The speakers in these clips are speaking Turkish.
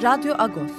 Radyo Agos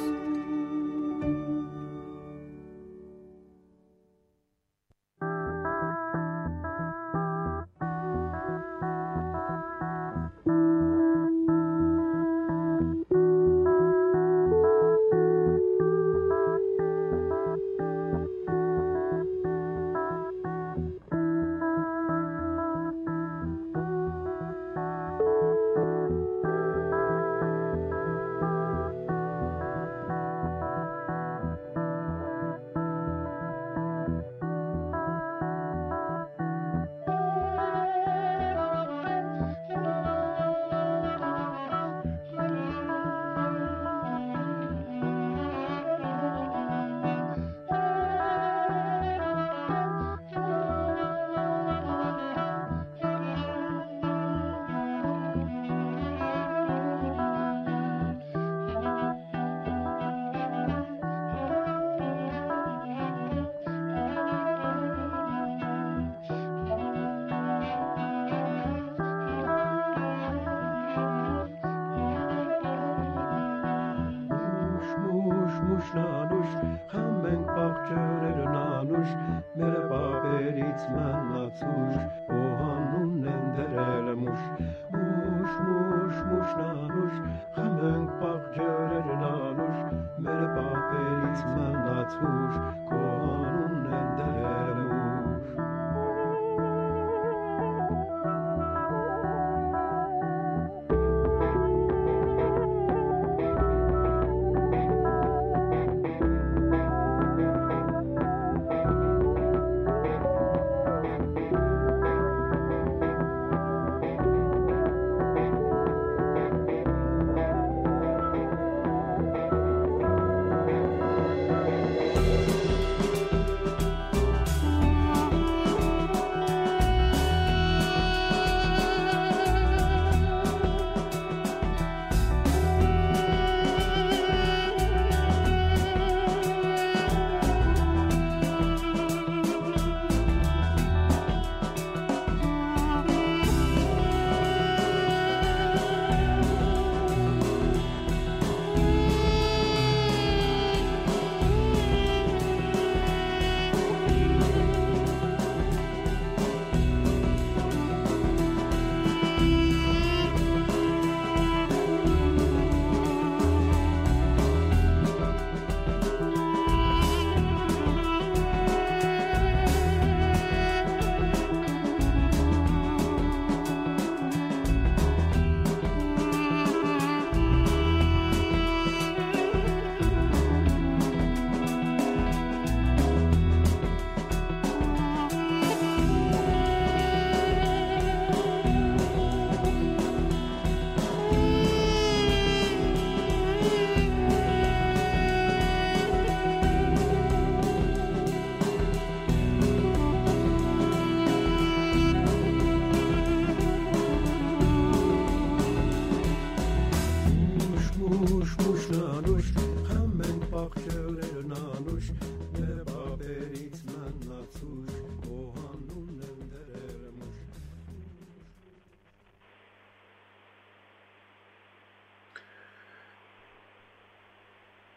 hours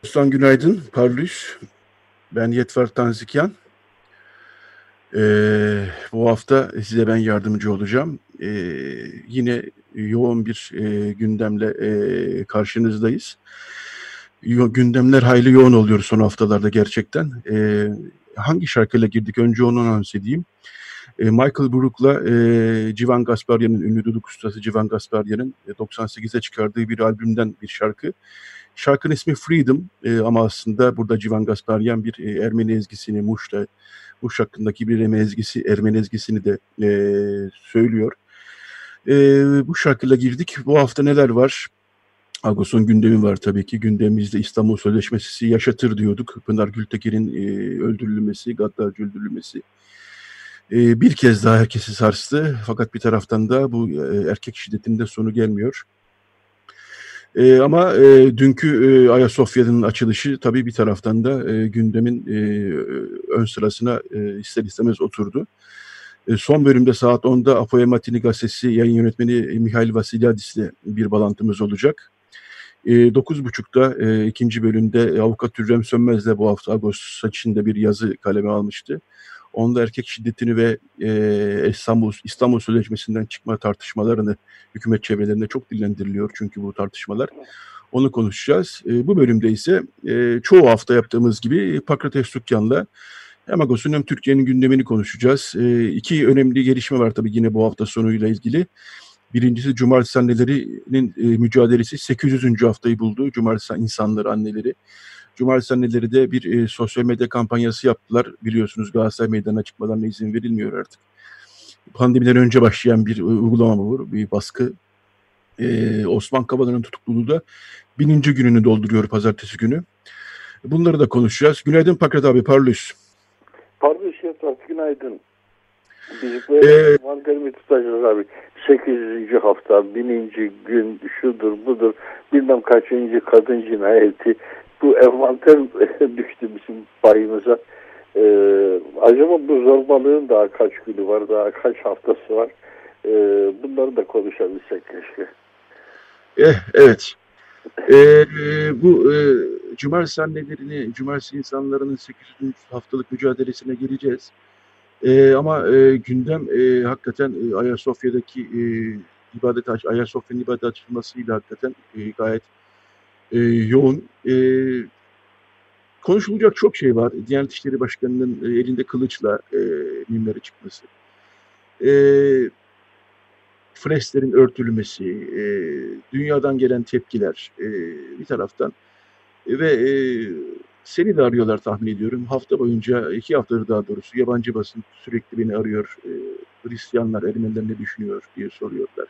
Dostan günaydın, parlıyız. Ben Yetvar Tanzikyan. Ee, bu hafta size ben yardımcı olacağım. Ee, yine yoğun bir e, gündemle e, karşınızdayız. Yo, gündemler hayli yoğun oluyor son haftalarda gerçekten. Ee, hangi şarkıyla girdik? Önce onu anons edeyim. Ee, Michael Brook'la e, Civan Gasparyan'ın, ünlü duduk ustası Civan Gasparyan'ın 98'e çıkardığı bir albümden bir şarkı. Şarkının ismi Freedom e, ama aslında burada Civan Gasparyan bir e, Ermeni ezgisini Muş'ta, Muş hakkındaki bir Ermeni ezgisi, Ermeni ezgisini de e, söylüyor. E, bu şarkıyla girdik. Bu hafta neler var? Agos'un gündemi var tabii ki. Gündemimizde İstanbul Sözleşmesi yaşatır diyorduk. Pınar Gültekin'in e, öldürülmesi, gaddarcı öldürülmesi. E, bir kez daha herkesi sarstı. Fakat bir taraftan da bu e, erkek şiddetinde sonu gelmiyor. E, ama e, dünkü e, Ayasofya'nın açılışı tabii bir taraftan da e, gündemin e, ön sırasına e, ister istemez oturdu. E, son bölümde saat 10'da Apoya Matini gazetesi yayın yönetmeni Mihail Vasilyadis ile bir bağlantımız olacak. E, 9.30'da e, ikinci bölümde avukat Hürrem Sönmez de bu hafta Ağustos içinde bir yazı kaleme almıştı. Onda erkek şiddetini ve e, İstanbul İstanbul Sözleşmesi'nden çıkma tartışmalarını hükümet çevrelerinde çok dillendiriliyor çünkü bu tartışmalar. Onu konuşacağız. E, bu bölümde ise e, çoğu hafta yaptığımız gibi Pakrates Tukyan'la hem Agos'un hem Türkiye'nin gündemini konuşacağız. E, iki önemli gelişme var tabii yine bu hafta sonuyla ilgili. Birincisi cumartesi annelerinin e, mücadelesi 800. haftayı buldu. Cumartesi insanları, anneleri. Cumartesi anneleri de bir e, sosyal medya kampanyası yaptılar. Biliyorsunuz Galatasaray meydana çıkmadan izin verilmiyor artık. Pandemiden önce başlayan bir uygulama bu, bir baskı. E, Osman Kavala'nın tutukluluğu da bininci gününü dolduruyor pazartesi günü. Bunları da konuşacağız. Günaydın Pakrat abi, parlıyız. Parlıyız Şefkat, günaydın. Biz böyle ee, tutacağız abi. 800. hafta, bininci gün, şudur budur, bilmem kaçıncı kadın cinayeti. Bu envanter düştü bizim payımıza. Ee, acaba bu zorbalığın daha kaç günü var, daha kaç haftası var? Ee, bunları da konuşabilsek keşke. Eh, evet. Ee, bu e, cumartesi annelerini, cumartesi insanlarının 800. haftalık mücadelesine geleceğiz. E, ama e, gündem e, hakikaten e, Ayasofya'daki e, ibadet Ayasofya'nın ibadet açılmasıyla hakikaten e, gayet e, yoğun. E, konuşulacak çok şey var. Diyanet İşleri Başkanı'nın e, elinde kılıçla e, minbere çıkması. E, Freslerin örtülmesi, e, dünyadan gelen tepkiler e, bir taraftan ve e, seni de arıyorlar tahmin ediyorum. Hafta boyunca, iki haftadır daha doğrusu yabancı basın sürekli beni arıyor. E, Hristiyanlar, Ermeniler ne düşünüyor diye soruyorlar.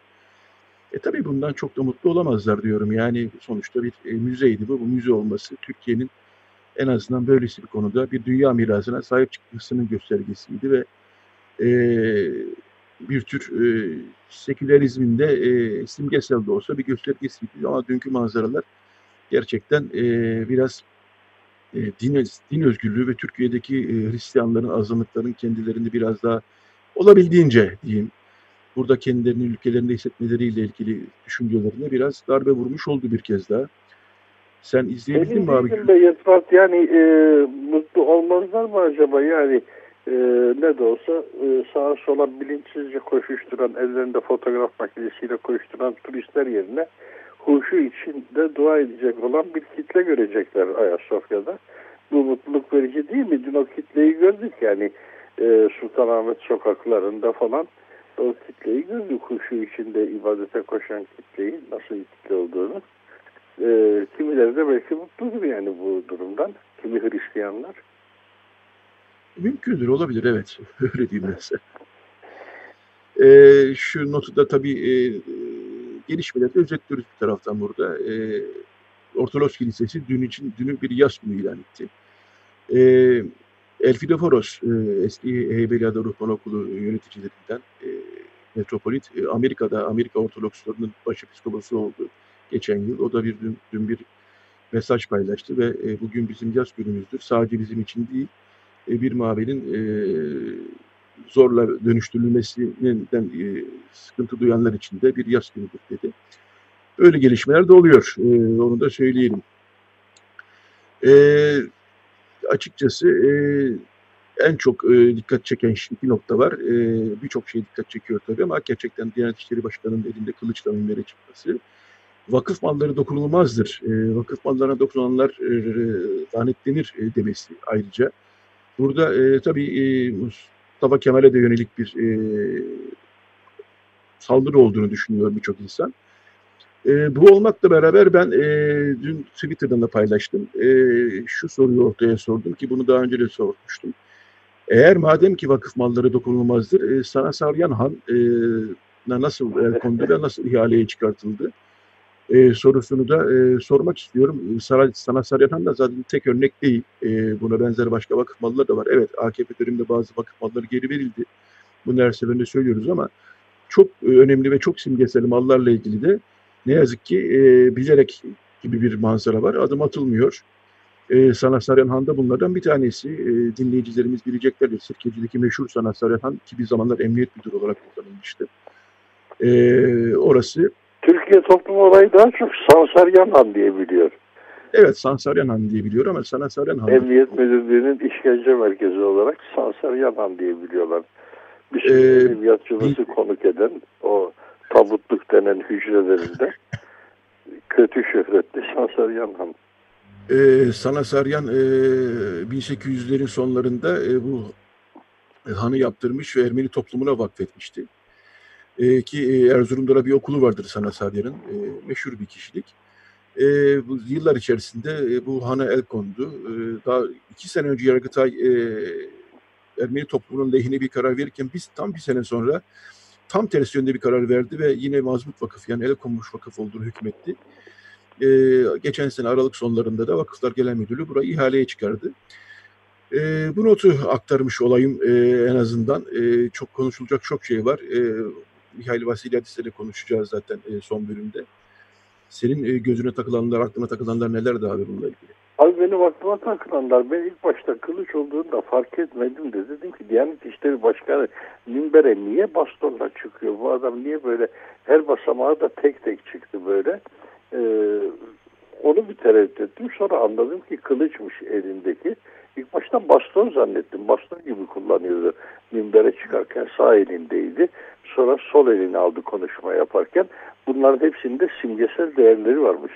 E tabii bundan çok da mutlu olamazlar diyorum. Yani sonuçta bir e, müzeydi bu. Bu müze olması Türkiye'nin en azından böylesi bir konuda bir dünya mirasına sahip çıkmasının göstergesiydi ve e, bir tür e, sekülerizmin de e, simgesel de olsa bir göstergesiydi. Ama dünkü manzaralar gerçekten e, biraz e, din, din özgürlüğü ve Türkiye'deki e, Hristiyanların, azınlıkların kendilerini biraz daha olabildiğince diyeyim burada kendilerini ülkelerinde hissetmeleriyle ilgili düşüncelerine biraz darbe vurmuş oldu bir kez daha. Sen izleyebildin mi abi? Be Yetvat, yani e, mutlu olmazlar mı acaba yani e, ne de olsa e, sağa sola bilinçsizce koşuşturan ellerinde fotoğraf makinesiyle koşturan turistler yerine huşu içinde dua edecek olan bir kitle görecekler Ayasofya'da. Bu mutluluk verici değil mi? Dün o kitleyi gördük yani e, Sultanahmet sokaklarında falan o kitleyi gördük. Huşu içinde ibadete koşan kitleyi nasıl bir kitle olduğunu. E, kimileri de belki mutludur yani bu durumdan. Kimi Hristiyanlar. Mümkündür, olabilir evet. Öyle diyeyim ben size. E, şu notu da tabii e, gelişmeleri özetliyoruz bir taraftan burada. E, Ortodoks Kilisesi dün için dünü bir yaz günü ilan etti. E, Elfidoforos, e, eski Heybeliada Ruhban Okulu yöneticilerinden e, metropolit, e, Amerika'da Amerika Ortodokslarının başepiskoposu oldu geçen yıl. O da bir dün, dün bir mesaj paylaştı ve e, bugün bizim yaz günümüzdür. Sadece bizim için değil, e, bir mabenin e, zorla dönüştürülmesinden e, sıkıntı duyanlar için de bir yaz günüdür dedi. Öyle gelişmeler de oluyor. E, onu da söyleyelim. E, açıkçası e, en çok e, dikkat çeken iki nokta var. E, Birçok şey dikkat çekiyor tabii ama gerçekten Diyanet İşleri Başkanı'nın elinde kılıçla minbere çıkması. Vakıf malları dokunulmazdır. E, vakıf mallarına dokunanlar e, e, demesi ayrıca. Burada e, tabii e, Mustafa Kemal'e de yönelik bir e, saldırı olduğunu düşünüyor birçok insan. E, bu olmakla beraber ben e, dün Twitter'dan da paylaştım. E, şu soruyu ortaya sordum ki bunu daha önce de sormuştum. Eğer madem ki vakıf malları dokunulmazdır, e, sana Saryan Han e, nasıl el kondu ve nasıl ihaleye çıkartıldı e, sorusunu da e, sormak istiyorum. Saray, Sanat Sarıyan da zaten tek örnek değil. E, buna benzer başka vakıf malları da var. Evet AKP döneminde bazı vakıf malları geri verildi. Bunu her seferinde söylüyoruz ama çok e, önemli ve çok simgesel mallarla ilgili de ne yazık ki e, bilerek gibi bir manzara var. Adım atılmıyor. E, Sanat Sarıyan Han da bunlardan bir tanesi. E, dinleyicilerimiz bileceklerdir. Sirkeci'deki meşhur Sanat Sarıyan Han ki bir zamanlar emniyet müdürü olarak kullanılmıştı. E, orası Türkiye toplum olayı daha çok Sansaryan Han diye biliyor. Evet Sansaryan Han diye biliyor ama Sansaryan Han. Emniyet Müdürlüğü'nün işkence merkezi olarak Sansaryan Han diye biliyorlar. Bir sürü Ee, edebiyatçımızı bir- konuk eden o tabutluk denen hücrelerinde kötü şöhretli Sansaryan Han. Ee, Sana Saryan e, 1800'lerin sonlarında e, bu hanı yaptırmış ve Ermeni toplumuna vakfetmişti. E, ki e, Erzurum'da da bir okulu vardır Sana Saryan'ın. E, meşhur bir kişilik. E, bu yıllar içerisinde e, bu hana el kondu. E, daha iki sene önce Yargıtay e, Ermeni toplumunun lehine bir karar verirken biz tam bir sene sonra tam tersi yönde bir karar verdi ve yine Mazmut Vakıf yani el konmuş vakıf olduğunu hükmetti. Ee, geçen sene Aralık sonlarında da Vakıflar Genel Müdürlüğü burayı ihaleye çıkardı. Ee, bu notu aktarmış olayım ee, en azından. Ee, çok konuşulacak çok şey var. Ee, Mihail Vasilyadis'le de konuşacağız zaten ee, son bölümde. Senin ee, gözüne takılanlar, aklına takılanlar nelerdi abi bununla ilgili? Abi benim aklıma takılanlar ben ilk başta kılıç olduğunu da fark etmedim de dedim ki Diyanet İşleri Başkanı minbere niye bastonla çıkıyor? Bu adam niye böyle her basamağa da tek tek çıktı böyle? Ee, onu bir tereddüt ettim. Sonra anladım ki kılıçmış elindeki. İlk başta baston zannettim. Baston gibi kullanıyordu. Minbere çıkarken sağ elindeydi. Sonra sol elini aldı konuşma yaparken. Bunların hepsinde simgesel değerleri varmış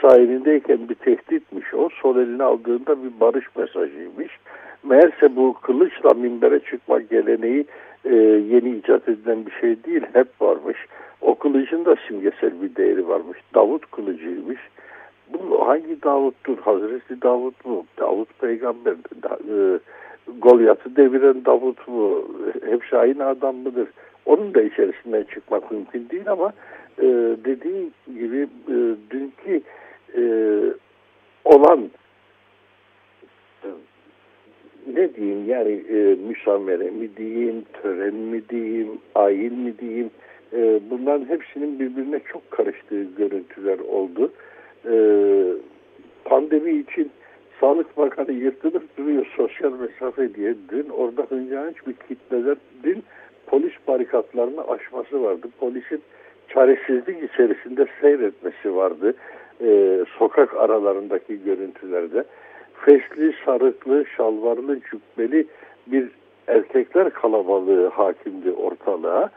sağ elindeyken bir tehditmiş o. Sol elini aldığında bir barış mesajıymış. Meğerse bu kılıçla minbere çıkma geleneği e, yeni icat edilen bir şey değil. Hep varmış. O kılıcın da simgesel bir değeri varmış. Davut kılıcıymış. Bu hangi Davut'tur? Hazreti Davut mu? Davut peygamber. Da, e, Golyat'ı deviren Davut mu? Hep şahin adam mıdır? Onun da içerisinden çıkmak mümkün değil ama e, dediği gibi e, dünkü e, olan e, ne diyeyim yani e, müsamere mi diyeyim, tören mi diyeyim, ayin mi diyeyim e, bunların hepsinin birbirine çok karıştığı görüntüler oldu. E, pandemi için Sağlık Bakanı yırtınıp duruyor sosyal mesafe diye. Dün orada hıncanç bir kitleden dün polis barikatlarını aşması vardı. Polisin çaresizlik içerisinde seyretmesi vardı. E, sokak aralarındaki görüntülerde. Fesli, sarıklı, şalvarlı, cübbeli bir erkekler kalabalığı hakimdi ortalığa.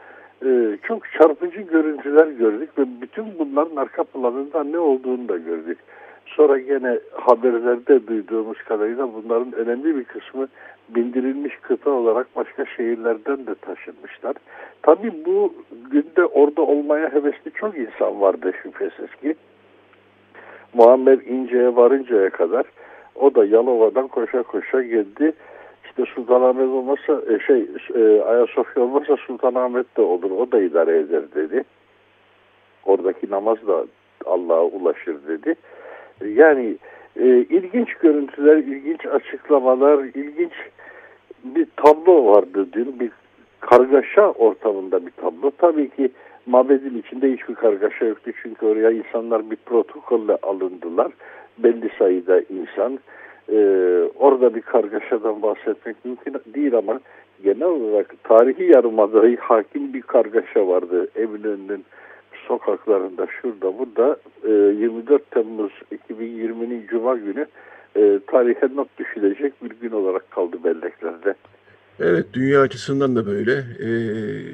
E, çok çarpıcı görüntüler gördük ve bütün bunların arka planında ne olduğunu da gördük. Sonra gene haberlerde duyduğumuz kadarıyla bunların önemli bir kısmı bindirilmiş kıta olarak başka şehirlerden de taşınmışlar. Tabii bu günde orada olmaya hevesli çok insan vardı şüphesiz ki. Muammer İnce'ye varıncaya kadar o da Yalova'dan koşa koşa geldi. İşte Sultanahmet olmasa e, şey e, Ayasofya olmasa Sultanahmet de olur o da idare eder dedi. Oradaki namaz da Allah'a ulaşır dedi. Yani e, ilginç görüntüler, ilginç açıklamalar, ilginç bir tablo vardı dün. Bir kargaşa ortamında bir tablo. Tabii ki mabedin içinde hiçbir kargaşa yoktu. Çünkü oraya insanlar bir protokolle alındılar. Belli sayıda insan. E, orada bir kargaşadan bahsetmek mümkün değil ama genel olarak tarihi yarımadayı hakim bir kargaşa vardı. Eminönü'nün sokaklarında şurada burada e, 24 Temmuz 2020'nin Cuma günü e, tarihe not düşülecek bir gün olarak kaldı belleklerde. Evet, dünya açısından da böyle. Ee,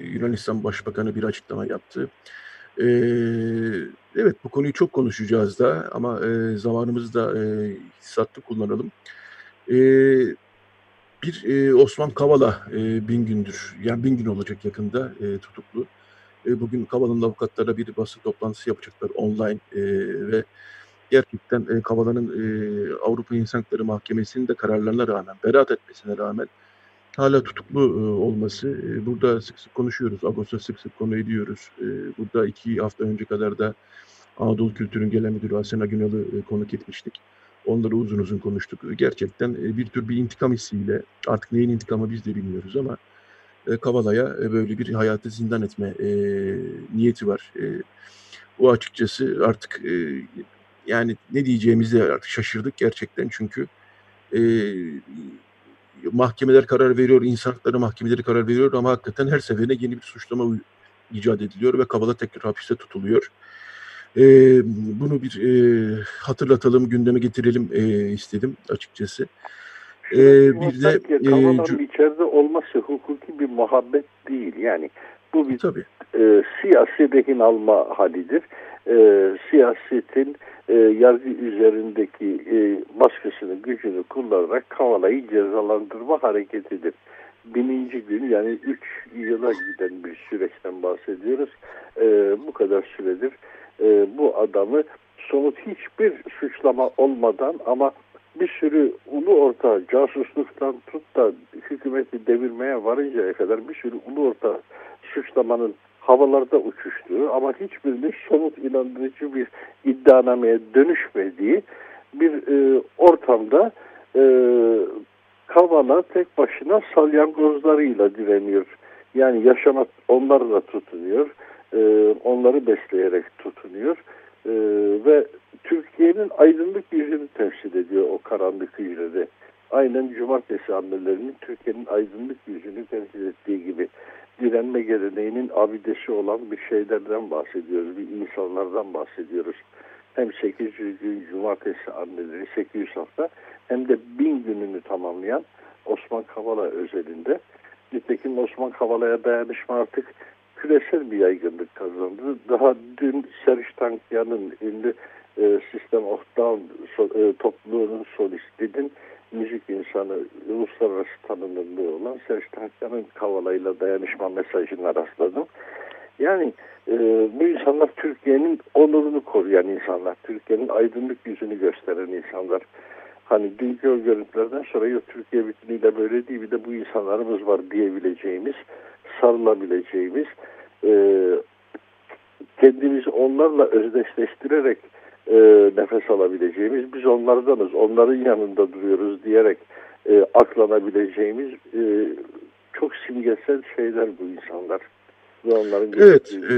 Yunanistan Başbakanı bir açıklama yaptı. Ee, evet, bu konuyu çok konuşacağız da ama e, zamanımızı da e, hissatlı kullanalım. Ee, bir e, Osman Kavala e, bin gündür, yani bin gün olacak yakında e, tutuklu. E, bugün Kavala'nın avukatları bir basın toplantısı yapacaklar online e, ve gerçekten e, Kavala'nın e, Avrupa İnsan Hakları Mahkemesi'nin de kararlarına rağmen, beraat etmesine rağmen hala tutuklu e, olması. E, burada sık sık konuşuyoruz. Agos'a sık sık konu ediyoruz. E, burada iki hafta önce kadar da Anadolu Kültür'ün genel müdürü Asena Günal'ı e, konuk etmiştik. Onları uzun uzun konuştuk. Gerçekten e, bir tür bir intikam hissiyle artık neyin intikamı biz de bilmiyoruz ama e, Kavala'ya e, böyle bir hayatı zindan etme e, niyeti var. E, bu açıkçası artık e, yani ne diyeceğimizi artık şaşırdık gerçekten çünkü e, mahkemeler karar veriyor, insan hakları mahkemeleri karar veriyor ama hakikaten her seferinde yeni bir suçlama icat ediliyor ve Kavala tekrar hapiste tutuluyor. E, bunu bir e, hatırlatalım, gündeme getirelim e, istedim açıkçası. E, bir de e, içeride olması hukuki bir muhabbet değil. Yani bu bir tabii. E, siyasi rehin alma halidir. E, siyasetin e, yargı üzerindeki e, baskısını, gücünü kullanarak Kavala'yı cezalandırma hareketidir. Bininci gün yani üç yıla giden bir süreçten bahsediyoruz. E, bu kadar süredir e, bu adamı somut hiçbir suçlama olmadan ama bir sürü ulu orta casusluktan tut da hükümeti devirmeye varıncaya kadar bir sürü ulu orta suçlamanın havalarda uçuştuğu ama hiçbirinin somut inandırıcı bir iddianameye dönüşmediği bir e, ortamda e, Kavala tek başına salyangozlarıyla direniyor. Yani yaşama onlarla tutunuyor. E, onları besleyerek tutunuyor. E, ve Türkiye'nin aydınlık yüzünü temsil ediyor o karanlık hücrede. Aynen cumartesi annelerinin Türkiye'nin aydınlık yüzünü temsil ettiği gibi direnme geleneğinin abidesi olan bir şeylerden bahsediyoruz. Bir insanlardan bahsediyoruz. Hem 800 gün cumartesi anneleri 800 hafta hem de 1000 gününü tamamlayan Osman Kavala özelinde. Nitekim Osman Kavala'ya dayanışma artık küresel bir yaygınlık kazandı. Daha dün Serj Tankiyan'ın ünlü e, System of Down so, e, topluluğunun solistinin müzik insanı uluslararası tanınırlığı olan Serj Tankiyan'ın Kavala'yla dayanışma mesajına rastladım. Yani e, bu insanlar Türkiye'nin onurunu koruyan insanlar, Türkiye'nin aydınlık yüzünü gösteren insanlar. Hani dünkü o görüntülerden sonra yok Türkiye bütünüyle böyle değil bir de bu insanlarımız var diyebileceğimiz, sarılabileceğimiz, e, kendimizi onlarla özdeşleştirerek e, nefes alabileceğimiz, biz onlardanız, onların yanında duruyoruz diyerek e, aklanabileceğimiz e, çok simgesel şeyler bu insanlar. Ve onların evet, e,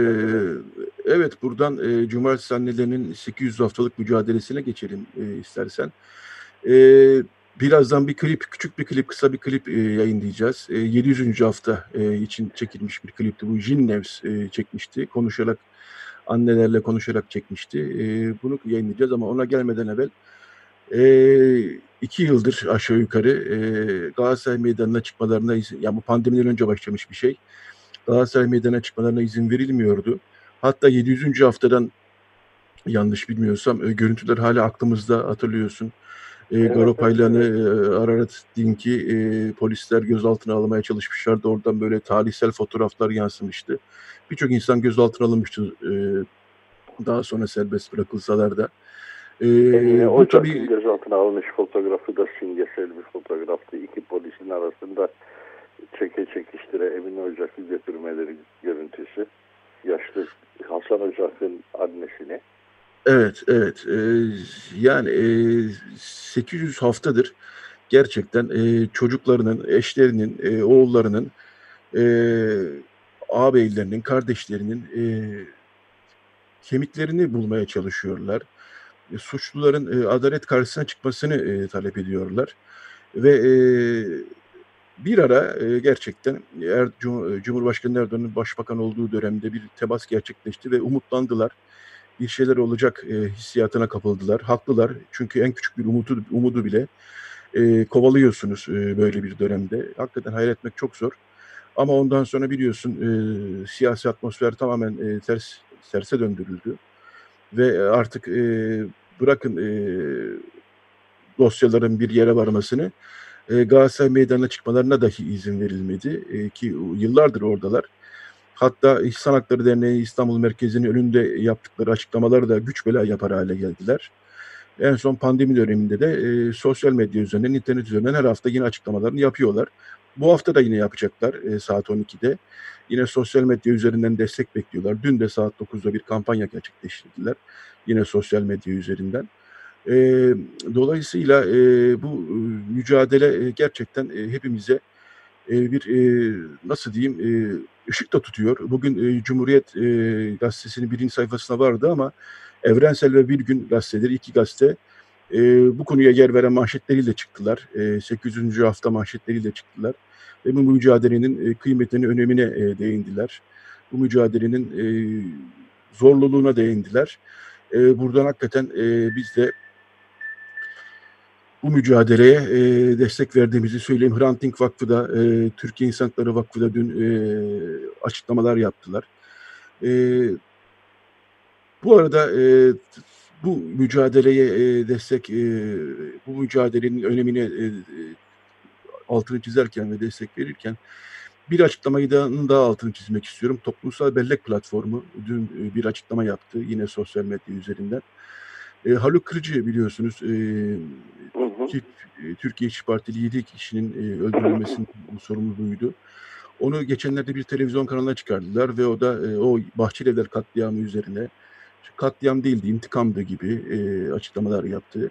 evet buradan e, Cumartesi annelerinin 800 haftalık mücadelesine geçelim e, istersen. E, birazdan bir klip, küçük bir klip, kısa bir klip e, yayınlayacağız. E, 700. hafta e, için çekilmiş bir klipti. Bu Jin Nevs e, çekmişti. Konuşarak annelerle konuşarak çekmişti. E, bunu yayınlayacağız ama ona gelmeden evvel e, iki yıldır aşağı yukarı e, Galatasaray Meydanı'na çıkmalarına izin, yani bu pandemiden önce başlamış bir şey. Galatasaray Meydanı'na çıkmalarına izin verilmiyordu. Hatta 700. haftadan yanlış bilmiyorsam e, görüntüler hala aklımızda hatırlıyorsun. E, evet, Garopaylan'ı evet. e, Ararat Dink'i e, polisler gözaltına almaya çalışmışlardı. Oradan böyle tarihsel fotoğraflar yansımıştı. Birçok insan gözaltına alınmıştı e, daha sonra serbest bırakılsalar da. E, yani bu tabii gözaltına alınmış fotoğrafı da simgesel bir fotoğraftı. İki polisin arasında çeke çekiştire Emin Ocak'ı götürmeleri görüntüsü. Yaşlı Hasan Ocak'ın annesini. Evet, evet. Ee, yani e, 800 haftadır gerçekten e, çocuklarının, eşlerinin, e, oğullarının, e, ağabeylerinin, kardeşlerinin e, kemiklerini bulmaya çalışıyorlar. E, suçluların e, adalet karşısına çıkmasını e, talep ediyorlar. Ve e, bir ara e, gerçekten er, Cumhurbaşkanı Erdoğan'ın başbakan olduğu dönemde bir temas gerçekleşti ve umutlandılar. Bir şeyler olacak e, hissiyatına kapıldılar. Haklılar çünkü en küçük bir umudu, umudu bile e, kovalıyorsunuz e, böyle bir dönemde. Hakikaten hayal etmek çok zor. Ama ondan sonra biliyorsun e, siyasi atmosfer tamamen e, ters terse döndürüldü. Ve artık e, bırakın e, dosyaların bir yere varmasını e, Galatasaray meydanına çıkmalarına dahi izin verilmedi e, ki yıllardır oradalar. Hatta İhsan Hakları Derneği İstanbul Merkezi'nin önünde yaptıkları açıklamaları da güç bela yapar hale geldiler. En son pandemi döneminde de e, sosyal medya üzerinden, internet üzerinden her hafta yine açıklamalarını yapıyorlar. Bu hafta da yine yapacaklar e, saat 12'de. Yine sosyal medya üzerinden destek bekliyorlar. Dün de saat 9'da bir kampanya gerçekleştirdiler. Yine sosyal medya üzerinden. E, dolayısıyla e, bu mücadele gerçekten e, hepimize e, bir e, nasıl diyeyim e, ışık da tutuyor. Bugün e, Cumhuriyet e, gazetesinin birinci sayfasına vardı ama Evrensel ve Bir Gün gazeteleri iki gazete e, bu konuya yer veren manşetleriyle çıktılar. E, 800. hafta manşetleriyle çıktılar. Ve bu mücadelenin e, kıymetini, önemine e, değindiler. Bu mücadelenin e, zorluluğuna değindiler. E, buradan hakikaten e, biz de bu mücadeleye e, destek verdiğimizi söyleyeyim. Hrant Dink Vakfı da, e, Türkiye İnsan Hakları Vakfı da dün e, açıklamalar yaptılar. E, bu arada e, bu mücadeleye e, destek, e, bu mücadelenin önemine e, altını çizerken ve destek verirken bir açıklamayı da daha altını çizmek istiyorum. Toplumsal Bellek Platformu dün e, bir açıklama yaptı yine sosyal medya üzerinden. E, Haluk Kırıcı biliyorsunuz e, Ki, e, Türkiye İşçi Partili 7 kişinin e, öldürülmesinin sorumluluğuydu. Onu geçenlerde bir televizyon kanalına çıkardılar ve o da e, o Bahçelievler katliamı üzerine katliam değildi, intikamdı gibi e, açıklamalar yaptı.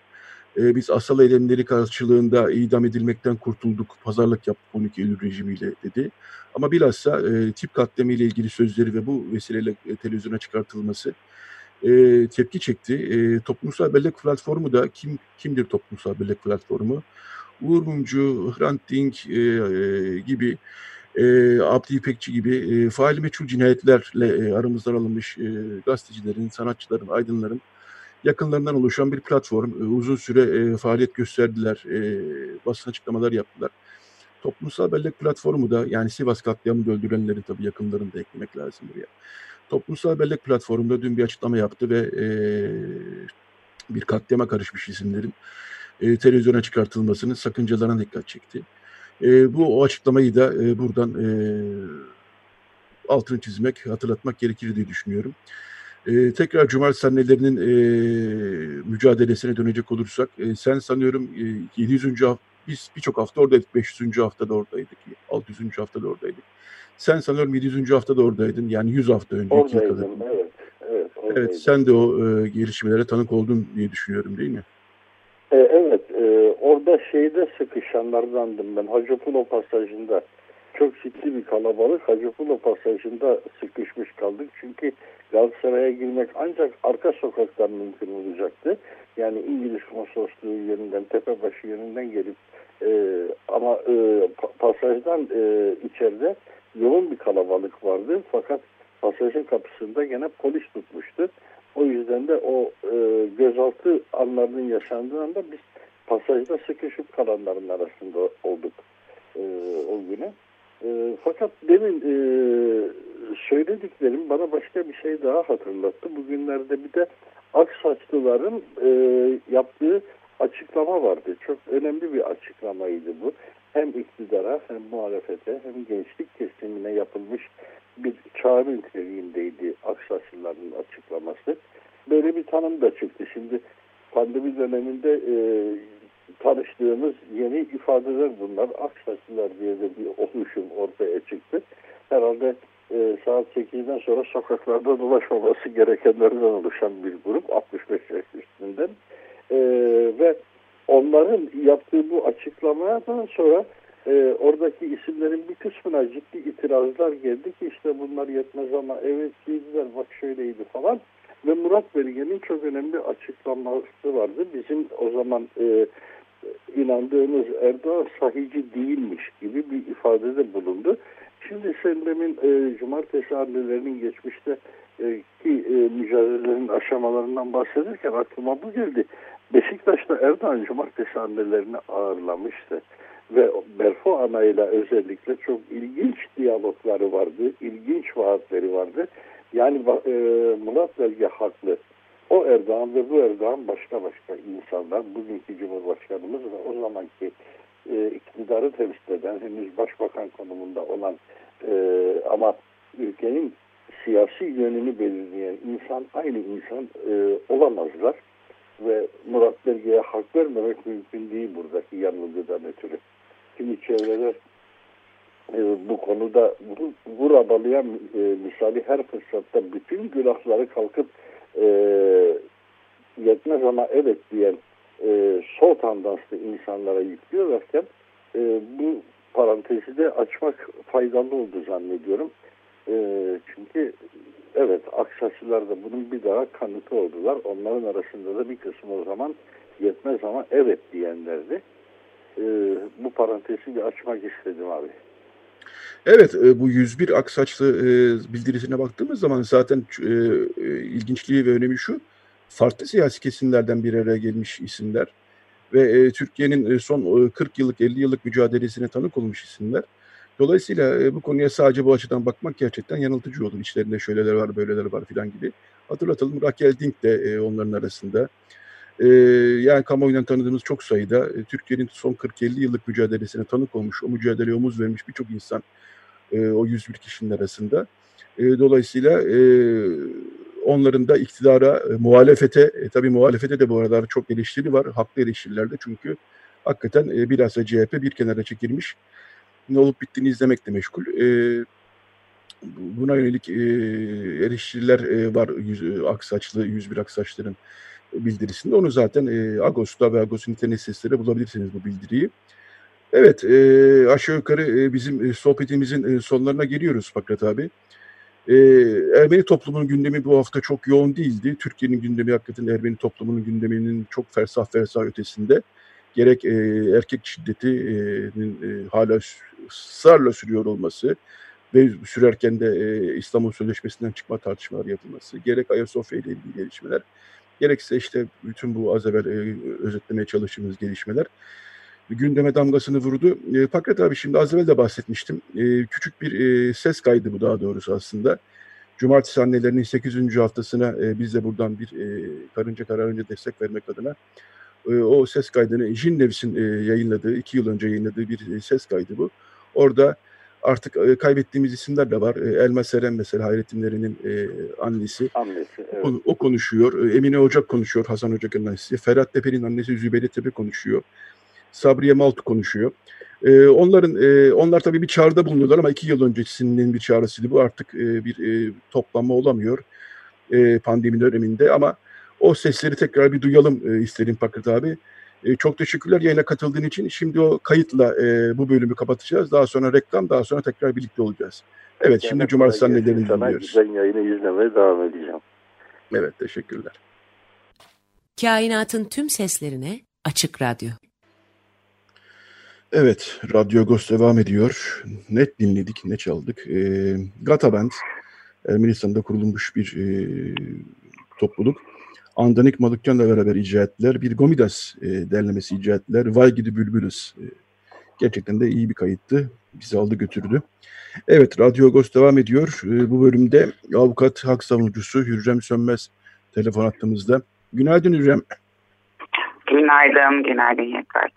E, biz asal eylemleri karşılığında idam edilmekten kurtulduk, pazarlık yaptık 12 Eylül rejimiyle dedi. Ama bilhassa e, tip katliamı ile ilgili sözleri ve bu vesileyle e, televizyona çıkartılması e, tepki çekti. E, toplumsal bellek platformu da kim kimdir toplumsal bellek platformu? Uğur Mumcu, Hrant Dink e, e, gibi e, Abdi İpekçi gibi e, faali meçhul cinayetlerle e, aramızdan alınmış e, gazetecilerin, sanatçıların, aydınların yakınlarından oluşan bir platform. E, uzun süre e, faaliyet gösterdiler, e, basın açıklamalar yaptılar. Toplumsal bellek platformu da yani Sivas katliamında öldürülenlerin tabii yakınlarını da eklemek lazım buraya. Toplumsal bellek platformunda dün bir açıklama yaptı ve e, bir katliama karışmış isimlerin e, televizyona çıkartılmasının sakıncalarına dikkat çekti. E, bu o açıklamayı da e, buradan e, altını çizmek, hatırlatmak gerekir diye düşünüyorum. E, tekrar Cumartesi annelerinin e, mücadelesine dönecek olursak, e, sen sanıyorum e, 700. hafta, biz birçok hafta oradaydık, 500. haftada oradaydık, 600. haftada oradaydık. Sen sanıyorum 700. hafta da oradaydın. Yani 100 hafta önce. Oradaydım, evet. Evet, evet, sen de o e, gelişmelere tanık oldun diye düşünüyorum değil mi? E, evet, orada şeyde sıkışanlardandım ben. Hacıpulo pasajında çok ciddi bir kalabalık. Hacıpulo pasajında sıkışmış kaldık. Çünkü Galatasaray'a girmek ancak arka sokaktan mümkün olacaktı. Yani İngiliz konsolosluğu yönünden, Tepebaşı yönünden gelip e, ama e, pasajdan e, içeride yoğun bir kalabalık vardı. Fakat pasajın kapısında gene polis tutmuştu. O yüzden de o e, gözaltı anlarının yaşandığı anda biz pasajda sıkışıp kalanların arasında olduk e, o güne. E, fakat demin e, söylediklerim bana başka bir şey daha hatırlattı. Bugünlerde bir de Aksaçlıların e, yaptığı açıklama vardı. Çok önemli bir açıklamaydı bu. Hem iktidara hem muhalefete hem gençlik kesimine yapılmış bir çağrı niteliğindeydi Aksaçlıların açıklaması. Böyle bir tanım da çıktı. Şimdi pandemi döneminde e, tanıştığımız yeni ifadeler bunlar. Aksaçlılar diye de bir oluşum ortaya çıktı. Herhalde e, saat 8'den sonra sokaklarda dolaşmaması gerekenlerden oluşan bir grup 65 yaş üstünden. E, ve onların yaptığı bu açıklamadan sonra e, oradaki isimlerin bir kısmına ciddi itirazlar geldi ki işte bunlar yetmez ama evet dediler bak şöyleydi falan. Ve Murat Belge'nin çok önemli açıklaması vardı. Bizim o zaman e, inandığımız Erdoğan sahici değilmiş gibi bir ifadede bulundu. Şimdi sen demin e, cumartesi annelerinin geçmişte e, ki e, mücadelelerin aşamalarından bahsederken aklıma bu geldi. Beşiktaş'ta Erdoğan cumartesi annelerini ağırlamıştı. Ve Berfo Ana ile özellikle çok ilginç diyalogları vardı, ilginç vaatleri vardı. Yani e, Murat Belge haklı. O Erdoğan ve bu Erdoğan başka başka insanlar. Bugünkü Cumhurbaşkanımız ve o zamanki e, iktidarı temsil eden, henüz başbakan konumunda olan e, ama ülkenin siyasi yönünü belirleyen insan aynı insan e, olamazlar. ve Murat Belge'ye hak vermemek mümkün değil buradaki yanılgıdan ötürü. Kimi çevreler e, bu konuda vur abalayan e, misali her fırsatta bütün günahları kalkıp e, yetmez ama evet diyen e, sol tandanslı insanlara yüklüyorlarken e, bu parantezi de açmak faydalı oldu zannediyorum. E, çünkü evet Aksaçlılar da bunun bir daha kanıtı oldular. Onların arasında da bir kısmı o zaman yetmez ama evet diyenlerdi. E, bu parantezi bir açmak istedim abi. Evet, e, bu 101 Aksaçlı e, bildirisine baktığımız zaman zaten e, ilginçliği ve önemi şu, farklı siyasi kesimlerden bir araya gelmiş isimler ve Türkiye'nin son 40 yıllık, 50 yıllık mücadelesine tanık olmuş isimler. Dolayısıyla bu konuya sadece bu açıdan bakmak gerçekten yanıltıcı olur. İçlerinde şöyleler var, böyleler var filan gibi. Hatırlatalım, Raquel Dink de onların arasında. Yani kamuoyundan tanıdığımız çok sayıda Türkiye'nin son 40-50 yıllık mücadelesine tanık olmuş, o mücadeleye omuz vermiş birçok insan e, o 101 kişinin arasında. E, dolayısıyla e, onların da iktidara, e, muhalefete, e, tabii muhalefete de bu aralar çok eleştiri var. Haklı eleştirilerde çünkü hakikaten e, bilhassa CHP bir kenara çekilmiş. Ne olup bittiğini izlemekle meşgul. E, buna yönelik e, eleştiriler e, var yüz, Aksaçlı, 101 Aksaçların bildirisinde. Onu zaten e, Ağustos'ta ve Ağustos'un internet sitesinde bulabilirsiniz bu bildiriyi. Evet, e, aşağı yukarı e, bizim e, sohbetimizin e, sonlarına geliyoruz Fakret abi. E, Ermeni toplumunun gündemi bu hafta çok yoğun değildi. Türkiye'nin gündemi hakikaten Ermeni toplumunun gündeminin çok fersah fersah ötesinde. Gerek e, erkek şiddetinin e, hala ısrarla sürüyor olması ve sürerken de e, İstanbul Sözleşmesi'nden çıkma tartışmaları yapılması, gerek Ayasofya ile ilgili gelişmeler, gerekse işte bütün bu az evvel e, özetlemeye çalıştığımız gelişmeler gündeme damgasını vurdu. E, Fakret abi şimdi az evvel de bahsetmiştim. E, küçük bir e, ses kaydı bu daha doğrusu aslında. Cumartesi annelerinin 8. haftasına e, biz de buradan bir e, karınca kararınca destek vermek adına e, o ses kaydını Jinnevs'in e, yayınladığı, iki yıl önce yayınladığı bir e, ses kaydı bu. Orada artık e, kaybettiğimiz isimler de var. E, Elma Seren mesela Hayrettinlerin e, annesi. Annesi, evet. o, o konuşuyor. E, Emine Ocak konuşuyor, Hasan Ocak'ın annesi. Ferhat Tepe'nin annesi Zübeyde Tepe konuşuyor. Sabriye Maltu konuşuyor. E, onların e, onlar tabii bir çağrıda bulunuyorlar ama iki yıl öncesinin bir çağrısıydı. Bu artık e, bir e, toplanma olamıyor e, pandemi döneminde ama o sesleri tekrar bir duyalım e, isterim Pakırt abi. E, çok teşekkürler yayına katıldığın için. Şimdi o kayıtla e, bu bölümü kapatacağız. Daha sonra reklam, daha sonra tekrar birlikte olacağız. Evet, yani şimdi Cumartesi annelerini dinliyoruz. Sana yayını izlemeye devam edeceğim. Evet, teşekkürler. Kainatın tüm seslerine Açık Radyo. Evet, Radyo Agos devam ediyor. Ne dinledik, ne çaldık. E, Gata Band, Ermenistan'da kurulmuş bir e, topluluk. Andanik Malıkyan'la beraber icra ettiler. Bir Gomidas e, derlemesi icra ettiler. Vay gidi bülbülüz. E, gerçekten de iyi bir kayıttı. Bizi aldı götürdü. Evet, Radyo Agos devam ediyor. E, bu bölümde avukat, hak savunucusu Hürrem Sönmez telefon attığımızda. Günaydın Hürrem. Günaydın, günaydın Yekart.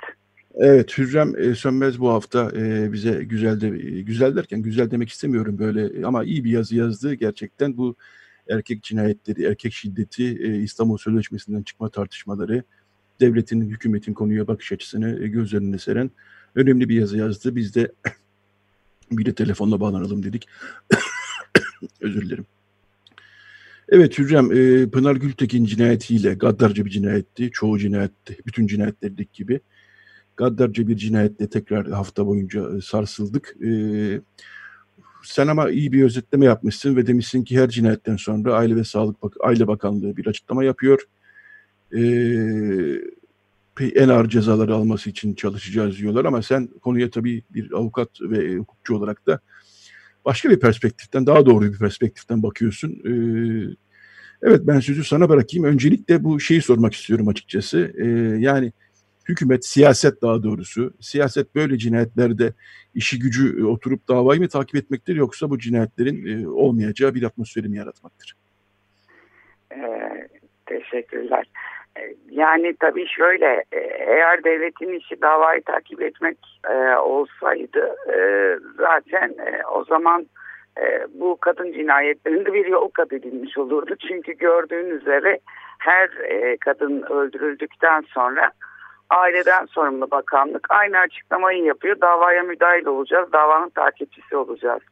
Evet Hürrem e, Sönmez bu hafta e, bize güzel de e, güzel derken güzel demek istemiyorum böyle ama iyi bir yazı yazdı gerçekten bu erkek cinayetleri, erkek şiddeti, e, İstanbul Sözleşmesi'nden çıkma tartışmaları, devletin, hükümetin konuya bakış açısını e, göz önüne seren önemli bir yazı yazdı. Biz de bir de telefonla bağlanalım dedik. Özür dilerim. Evet Hürrem, e, Pınar Gültekin cinayetiyle gaddarca bir cinayetti. Çoğu cinayetti, bütün cinayetlerdeki gibi gaddarca bir cinayetle tekrar hafta boyunca e, sarsıldık. E, sen ama iyi bir özetleme yapmışsın ve demişsin ki her cinayetten sonra Aile ve Sağlık Bak Aile Bakanlığı bir açıklama yapıyor. E, en ağır cezaları alması için çalışacağız diyorlar ama sen konuya tabii bir avukat ve hukukçu olarak da başka bir perspektiften, daha doğru bir perspektiften bakıyorsun. Ee, evet ben sözü sana bırakayım. Öncelikle bu şeyi sormak istiyorum açıkçası. Ee, yani hükümet, siyaset daha doğrusu, siyaset böyle cinayetlerde işi gücü e, oturup davayı mı takip etmektir yoksa bu cinayetlerin e, olmayacağı bir atmosferi mi yaratmaktır? Ee, teşekkürler. E, yani tabii şöyle, eğer devletin işi davayı takip etmek e, olsaydı e, zaten e, o zaman e, bu kadın cinayetlerinde bir yol kat edilmiş olurdu. Çünkü gördüğün üzere her e, kadın öldürüldükten sonra aileden sorumlu bakanlık aynı açıklamayı yapıyor. Davaya müdahil olacağız, davanın takipçisi olacağız.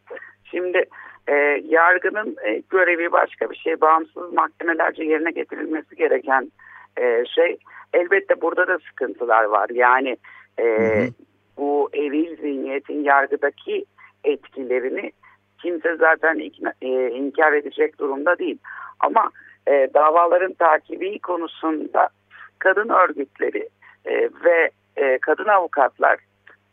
Şimdi e, yargının e, görevi başka bir şey. Bağımsız mahkemelerce yerine getirilmesi gereken e, şey. Elbette burada da sıkıntılar var. Yani e, hı hı. bu eril zihniyetin yargıdaki etkilerini kimse zaten ikna, e, inkar edecek durumda değil. Ama e, davaların takibi konusunda kadın örgütleri e, ve e, kadın avukatlar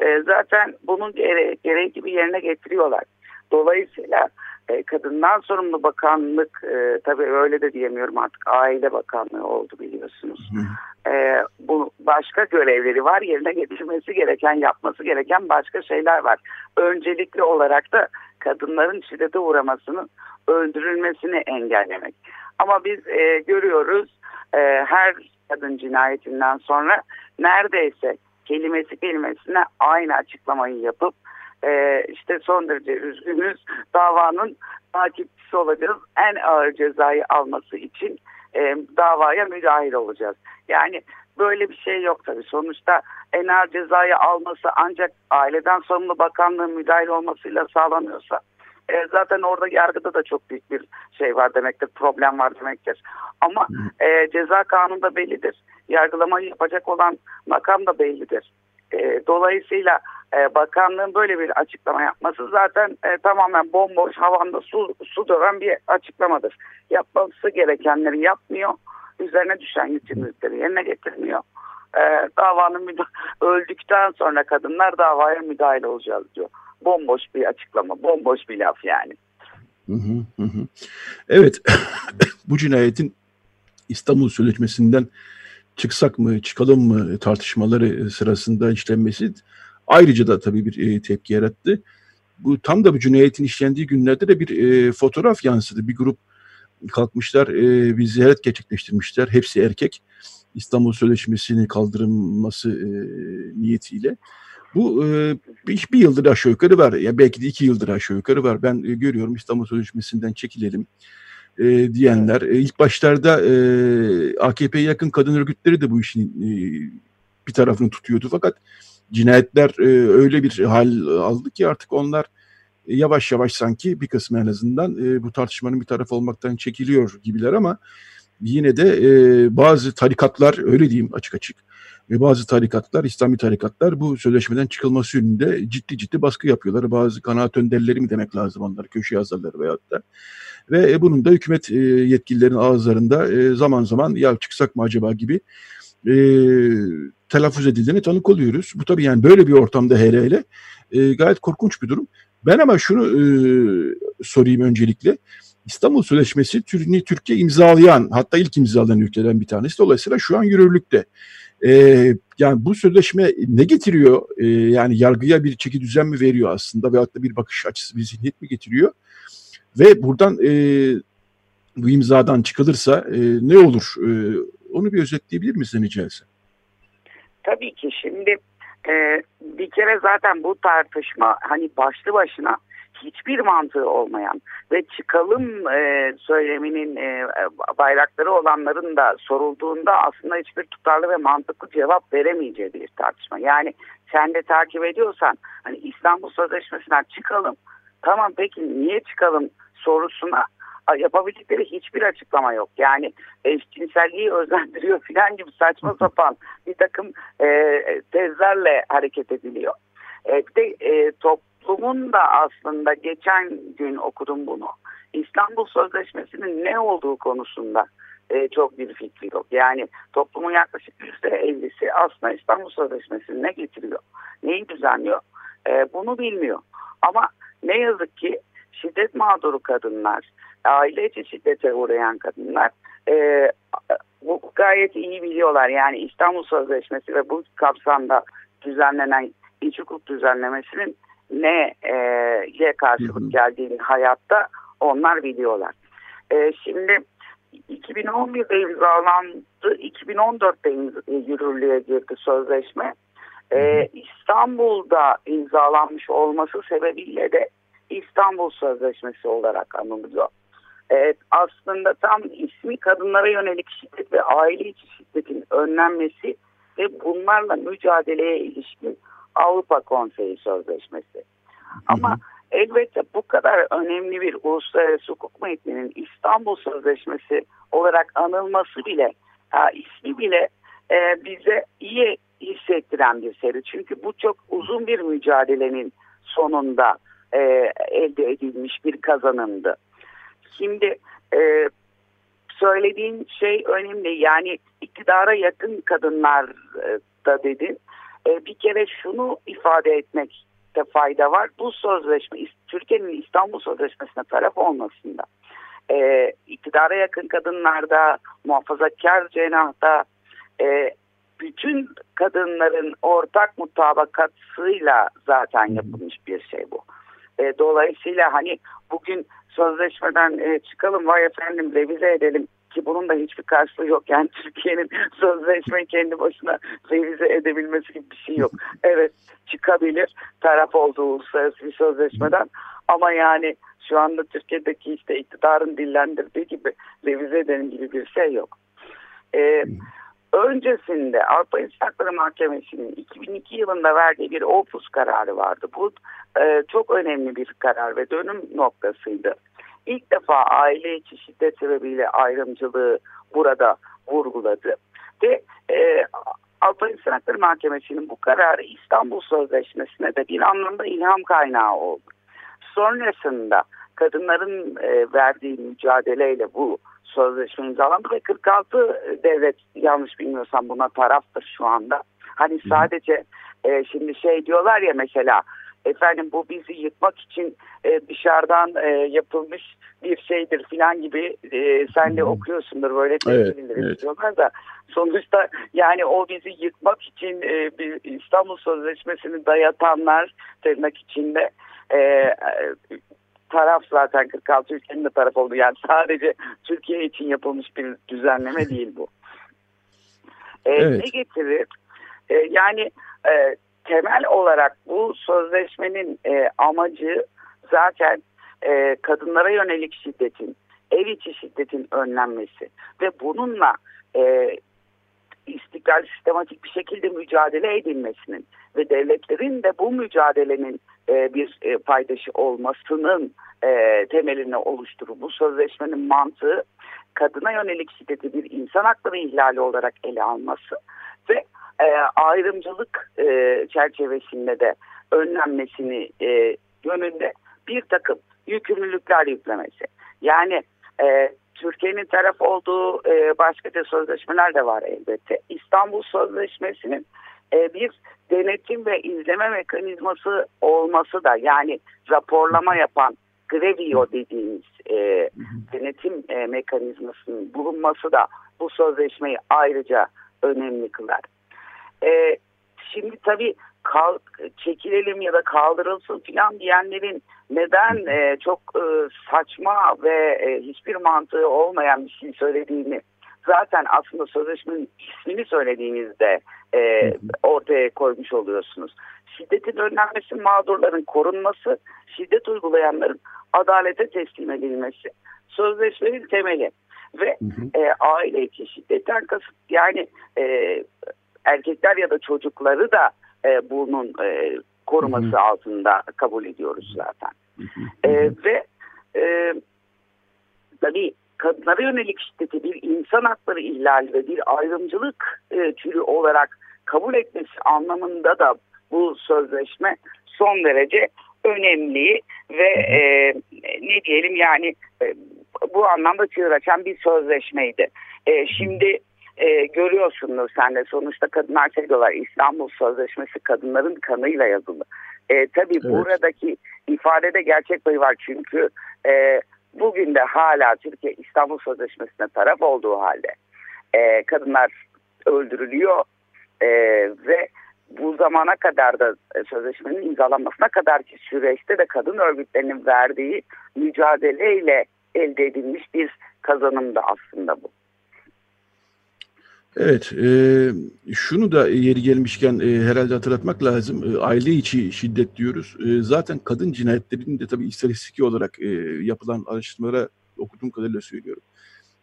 e, zaten bunun gere gereği gibi yerine getiriyorlar. Dolayısıyla e, kadından sorumlu bakanlık e, tabii öyle de diyemiyorum artık aile bakanlığı oldu biliyorsunuz. E, bu başka görevleri var yerine getirmesi gereken yapması gereken başka şeyler var. Öncelikli olarak da kadınların şiddete uğramasının öldürülmesini engellemek. Ama biz e, görüyoruz e, her kadın cinayetinden sonra neredeyse kelimesi kelimesine aynı açıklamayı yapıp e, işte son derece üzgünüz davanın takipçisi olacağız. En ağır cezayı alması için e, davaya müdahil olacağız. Yani böyle bir şey yok tabii. Sonuçta en ağır cezayı alması ancak aileden sorumlu bakanlığın müdahil olmasıyla sağlanıyorsa e, zaten orada yargıda da çok büyük bir şey var demektir, problem var demektir. Ama e, ceza kanunda bellidir. Yargılamayı yapacak olan makam da bellidir. E, dolayısıyla e, bakanlığın böyle bir açıklama yapması zaten e, tamamen bomboş havanda su, su döven bir açıklamadır. Yapması gerekenleri yapmıyor. Üzerine düşen yükümlülükleri yerine getirmiyor. E, davanın öldükten sonra kadınlar davaya müdahale olacağız diyor. Bomboş bir açıklama, bomboş bir laf yani. Evet, bu cinayetin İstanbul Sözleşmesi'nden çıksak mı, çıkalım mı tartışmaları sırasında işlenmesi ayrıca da tabii bir e, tepki yarattı. Bu tam da bu cinayetin işlendiği günlerde de bir e, fotoğraf yansıdı. Bir grup kalkmışlar, e, bir ziyaret gerçekleştirmişler. Hepsi erkek. İstanbul Sözleşmesi'nin kaldırılması e, niyetiyle. Bu e, bir, bir yıldır aşağı yukarı var. Ya belki de iki yıldır aşağı yukarı var. Ben e, görüyorum İstanbul Sözleşmesi'nden çekilelim e, diyenler. E, ilk başlarda e, AKP'ye yakın kadın örgütleri de bu işin e, bir tarafını tutuyordu. Fakat cinayetler e, öyle bir hal aldı ki artık onlar e, yavaş yavaş sanki bir kısmı en azından e, bu tartışmanın bir tarafı olmaktan çekiliyor gibiler ama yine de e, bazı tarikatlar öyle diyeyim açık açık ve bazı tarikatlar, İslami tarikatlar bu sözleşmeden çıkılması yönünde ciddi ciddi baskı yapıyorlar. Bazı kanaat önderleri mi demek lazım onlar, köşe yazarları veyahut da. Ve e, bunun da hükümet e, yetkililerin ağızlarında e, zaman zaman ya çıksak mı acaba gibi e, telaffuz edildiğine tanık oluyoruz. Bu tabii yani böyle bir ortamda hele hele e, gayet korkunç bir durum. Ben ama şunu e, sorayım öncelikle. İstanbul Sözleşmesi Türkiye imzalayan hatta ilk imzalayan ülkeden bir tanesi. Dolayısıyla şu an yürürlükte. E, yani bu sözleşme ne getiriyor? E, yani yargıya bir çeki düzen mi veriyor aslında veyahut da bir bakış açısı, bir zihniyet mi getiriyor? Ve buradan e, bu imzadan çıkılırsa e, ne olur? E, onu bir özetleyebilir misin rica etsem? Tabii ki şimdi e, bir kere zaten bu tartışma hani başlı başına hiçbir mantığı olmayan ve çıkalım e, söyleminin e, bayrakları olanların da sorulduğunda aslında hiçbir tutarlı ve mantıklı cevap veremeyeceği bir tartışma. Yani sen de takip ediyorsan hani İstanbul Sözleşmesi'nden çıkalım tamam peki niye çıkalım sorusuna yapabildikleri hiçbir açıklama yok. Yani eşcinselliği özendiriyor filan gibi saçma sapan bir takım e, tezlerle hareket ediliyor. E, bir de e, toplumun da aslında geçen gün okudum bunu. İstanbul Sözleşmesi'nin ne olduğu konusunda e, çok bir fikri yok. Yani toplumun yaklaşık yüzde ellisi aslında İstanbul Sözleşmesi'ni ne getiriyor, neyi düzenliyor e, bunu bilmiyor. Ama ne yazık ki şiddet mağduru kadınlar, aile içi şiddete uğrayan kadınlar e, bu gayet iyi biliyorlar. Yani İstanbul Sözleşmesi ve bu kapsamda düzenlenen iç hukuk düzenlemesinin ne e, karşılık geldiğini hayatta onlar biliyorlar. E, şimdi 2011'de imzalandı, 2014'te yürürlüğe girdi sözleşme. E, İstanbul'da imzalanmış olması sebebiyle de İstanbul Sözleşmesi olarak anılıyor. Evet, aslında tam ismi kadınlara yönelik şiddet ve aile içi şiddetin önlenmesi ve bunlarla mücadeleye ilişkin Avrupa Konseyi Sözleşmesi. Ama elbette bu kadar önemli bir uluslararası hukuk metninin İstanbul Sözleşmesi olarak anılması bile, ha, ismi bile e, bize iyi hissettiren bir seri. Çünkü bu çok uzun bir mücadelenin sonunda e, elde edilmiş bir kazanımdı. Şimdi e, söylediğin şey önemli. Yani iktidara yakın kadınlar e, da dedin. E, bir kere şunu ifade etmekte fayda var. Bu sözleşme Türkiye'nin İstanbul Sözleşmesi'ne taraf olmasında e, iktidara yakın kadınlarda, muhafazakar cenahta e, bütün kadınların ortak mutabakatıyla zaten yapılmış bir şey bu. E, dolayısıyla hani bugün sözleşmeden e, çıkalım vay efendim revize edelim ki bunun da hiçbir karşılığı yok. Yani Türkiye'nin sözleşmeyi kendi başına revize edebilmesi gibi bir şey yok. Evet çıkabilir taraf olduğu uluslararası bir sözleşmeden ama yani şu anda Türkiye'deki işte iktidarın dillendirdiği gibi revize edelim gibi bir şey yok. Ee, öncesinde Avrupa İnsan Hakları Mahkemesi'nin 2002 yılında verdiği bir opus kararı vardı. Bu e, çok önemli bir karar ve dönüm noktasıydı. İlk defa aile içi şiddet sebebiyle ayrımcılığı burada vurguladı. Ve e, Avrupa İnsan Hakları Mahkemesi'nin bu kararı İstanbul Sözleşmesi'ne de bir anlamda ilham kaynağı oldu. Sonrasında kadınların e, verdiği mücadeleyle bu sözleşme imzalandı ve 46 devlet yanlış bilmiyorsam buna taraftır şu anda. Hani sadece e, şimdi şey diyorlar ya mesela efendim bu bizi yıkmak için e, dışarıdan e, yapılmış bir şeydir filan gibi e, sen de okuyorsundur böyle evet, evet. diyorlar da sonuçta yani o bizi yıkmak için e, bir İstanbul Sözleşmesi'ni dayatanlar tırnak içinde e, taraf zaten 46 ülkenin de taraf oldu. Yani sadece Türkiye için yapılmış bir düzenleme değil bu. Ee, evet. Ne getirir? Ee, yani e, temel olarak bu sözleşmenin e, amacı zaten e, kadınlara yönelik şiddetin, ev içi şiddetin önlenmesi ve bununla e, istiklal sistematik bir şekilde mücadele edilmesinin ve devletlerin de bu mücadelenin e, bir e, paydaşı olmasının e, temelini oluşturur. Bu sözleşmenin mantığı kadına yönelik şiddeti bir insan hakları ihlali olarak ele alması ve e, ayrımcılık e, çerçevesinde de önlenmesini e, yönünde bir takım yükümlülükler yüklemesi. Yani e, Türkiye'nin taraf olduğu e, başka da sözleşmeler de var elbette. İstanbul Sözleşmesi'nin e, bir denetim ve izleme mekanizması olması da yani raporlama yapan Grevio dediğimiz e, denetim e, mekanizmasının bulunması da bu sözleşmeyi ayrıca önemli kılar. E, şimdi tabii kal, çekilelim ya da kaldırılsın filan diyenlerin neden e, çok e, saçma ve e, hiçbir mantığı olmayan bir şey söylediğini zaten aslında sözleşmenin ismini söylediğinizde e, ortaya koymuş oluyorsunuz. Şiddetin önlenmesi, mağdurların korunması, şiddet uygulayanların adalete teslim edilmesi sözleşmenin temeli ve hı hı. E, aile içi şiddetten kasıt yani e, erkekler ya da çocukları da e, bunun e, koruması hı hı. altında kabul ediyoruz zaten. Hı hı. E, ve e, tabii kadınlara yönelik şiddeti bir insan hakları ihlali ve bir ayrımcılık e, türü olarak kabul etmesi anlamında da bu sözleşme son derece önemli ve e, ne diyelim yani e, bu anlamda çığır açan bir sözleşmeydi. E, şimdi e, görüyorsunuz sen de sonuçta kadınlar şey diyorlar İstanbul Sözleşmesi kadınların kanıyla yazılı. E, tabii evet. buradaki ifadede gerçek payı var çünkü e, bugün de hala Türkiye İstanbul Sözleşmesi'ne taraf olduğu halde e, kadınlar öldürülüyor e, ve bu zamana kadar da e, sözleşmenin imzalanmasına kadar ki süreçte de kadın örgütlerinin verdiği mücadeleyle elde edilmiş bir kazanım da aslında bu. Evet, e, şunu da yeri gelmişken e, herhalde hatırlatmak lazım. E, aile içi şiddet diyoruz. E, zaten kadın cinayetlerinin de tabii istatistiki olarak e, yapılan araştırmalara okuduğum kadarıyla söylüyorum.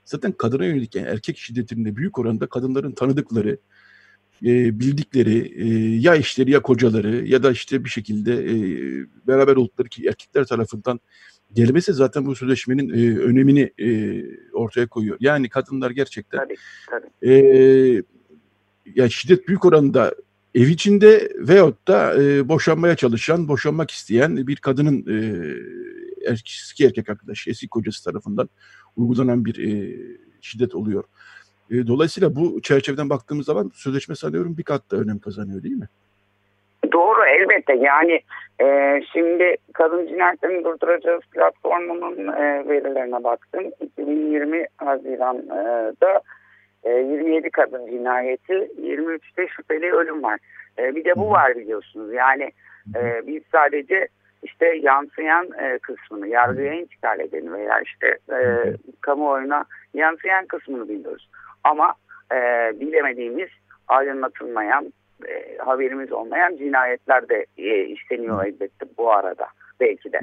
Zaten kadına yönelik yani erkek şiddetinde büyük oranda kadınların tanıdıkları, e, bildikleri e, ya eşleri ya kocaları ya da işte bir şekilde e, beraber oldukları ki erkekler tarafından gelmesi zaten bu sözleşmenin e, önemini e, ortaya koyuyor. Yani kadınlar gerçekten tabii, tabii. E, yani şiddet büyük oranda ev içinde veyahut da e, boşanmaya çalışan, boşanmak isteyen bir kadının e, eski erkek arkadaşı, eski kocası tarafından uygulanan bir e, şiddet oluyor. E, dolayısıyla bu çerçeveden baktığımız zaman sözleşme sanıyorum bir kat da önem kazanıyor değil mi? Doğru elbette yani e, şimdi kadın cinayetlerini durduracağız platformunun e, verilerine baktım. 2020 Haziran'da e, 27 kadın cinayeti 23'te şüpheli ölüm var. E, bir de bu var biliyorsunuz yani e, biz sadece işte yansıyan e, kısmını yargıya intikal edeni veya işte e, kamuoyuna yansıyan kısmını biliyoruz. Ama e, bilemediğimiz aydınlatılmayan e, haberimiz olmayan cinayetler de e, işleniyor elbette bu arada belki de.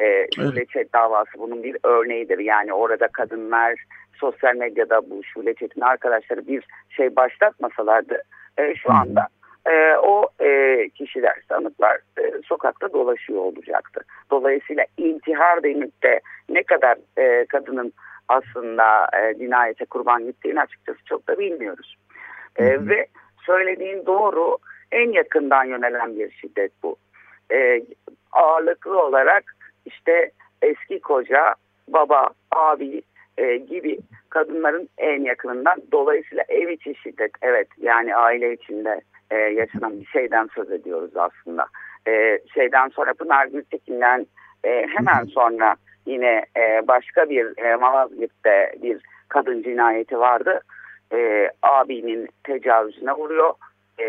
E, Şule Çet davası bunun bir örneğidir. Yani orada kadınlar sosyal medyada bu Şule Çet'in arkadaşları bir şey başlatmasalardı e, şu anda e, o e, kişiler, sanıklar e, sokakta dolaşıyor olacaktı. Dolayısıyla intihar denip de ne kadar e, kadının aslında e, cinayete kurban gittiğini açıkçası çok da bilmiyoruz. E, ve söylediğin doğru en yakından yönelen bir şiddet bu. E, ağırlıklı olarak işte eski koca, baba, abi e, gibi kadınların en yakınından dolayısıyla ev içi şiddet evet yani aile içinde e, yaşanan bir şeyden söz ediyoruz aslında. E, şeyden sonra Pınar Gültekin'den e, hemen sonra yine e, başka bir e, Malazgirt'te bir kadın cinayeti vardı. E, abinin tecavüzüne vuruyor. E,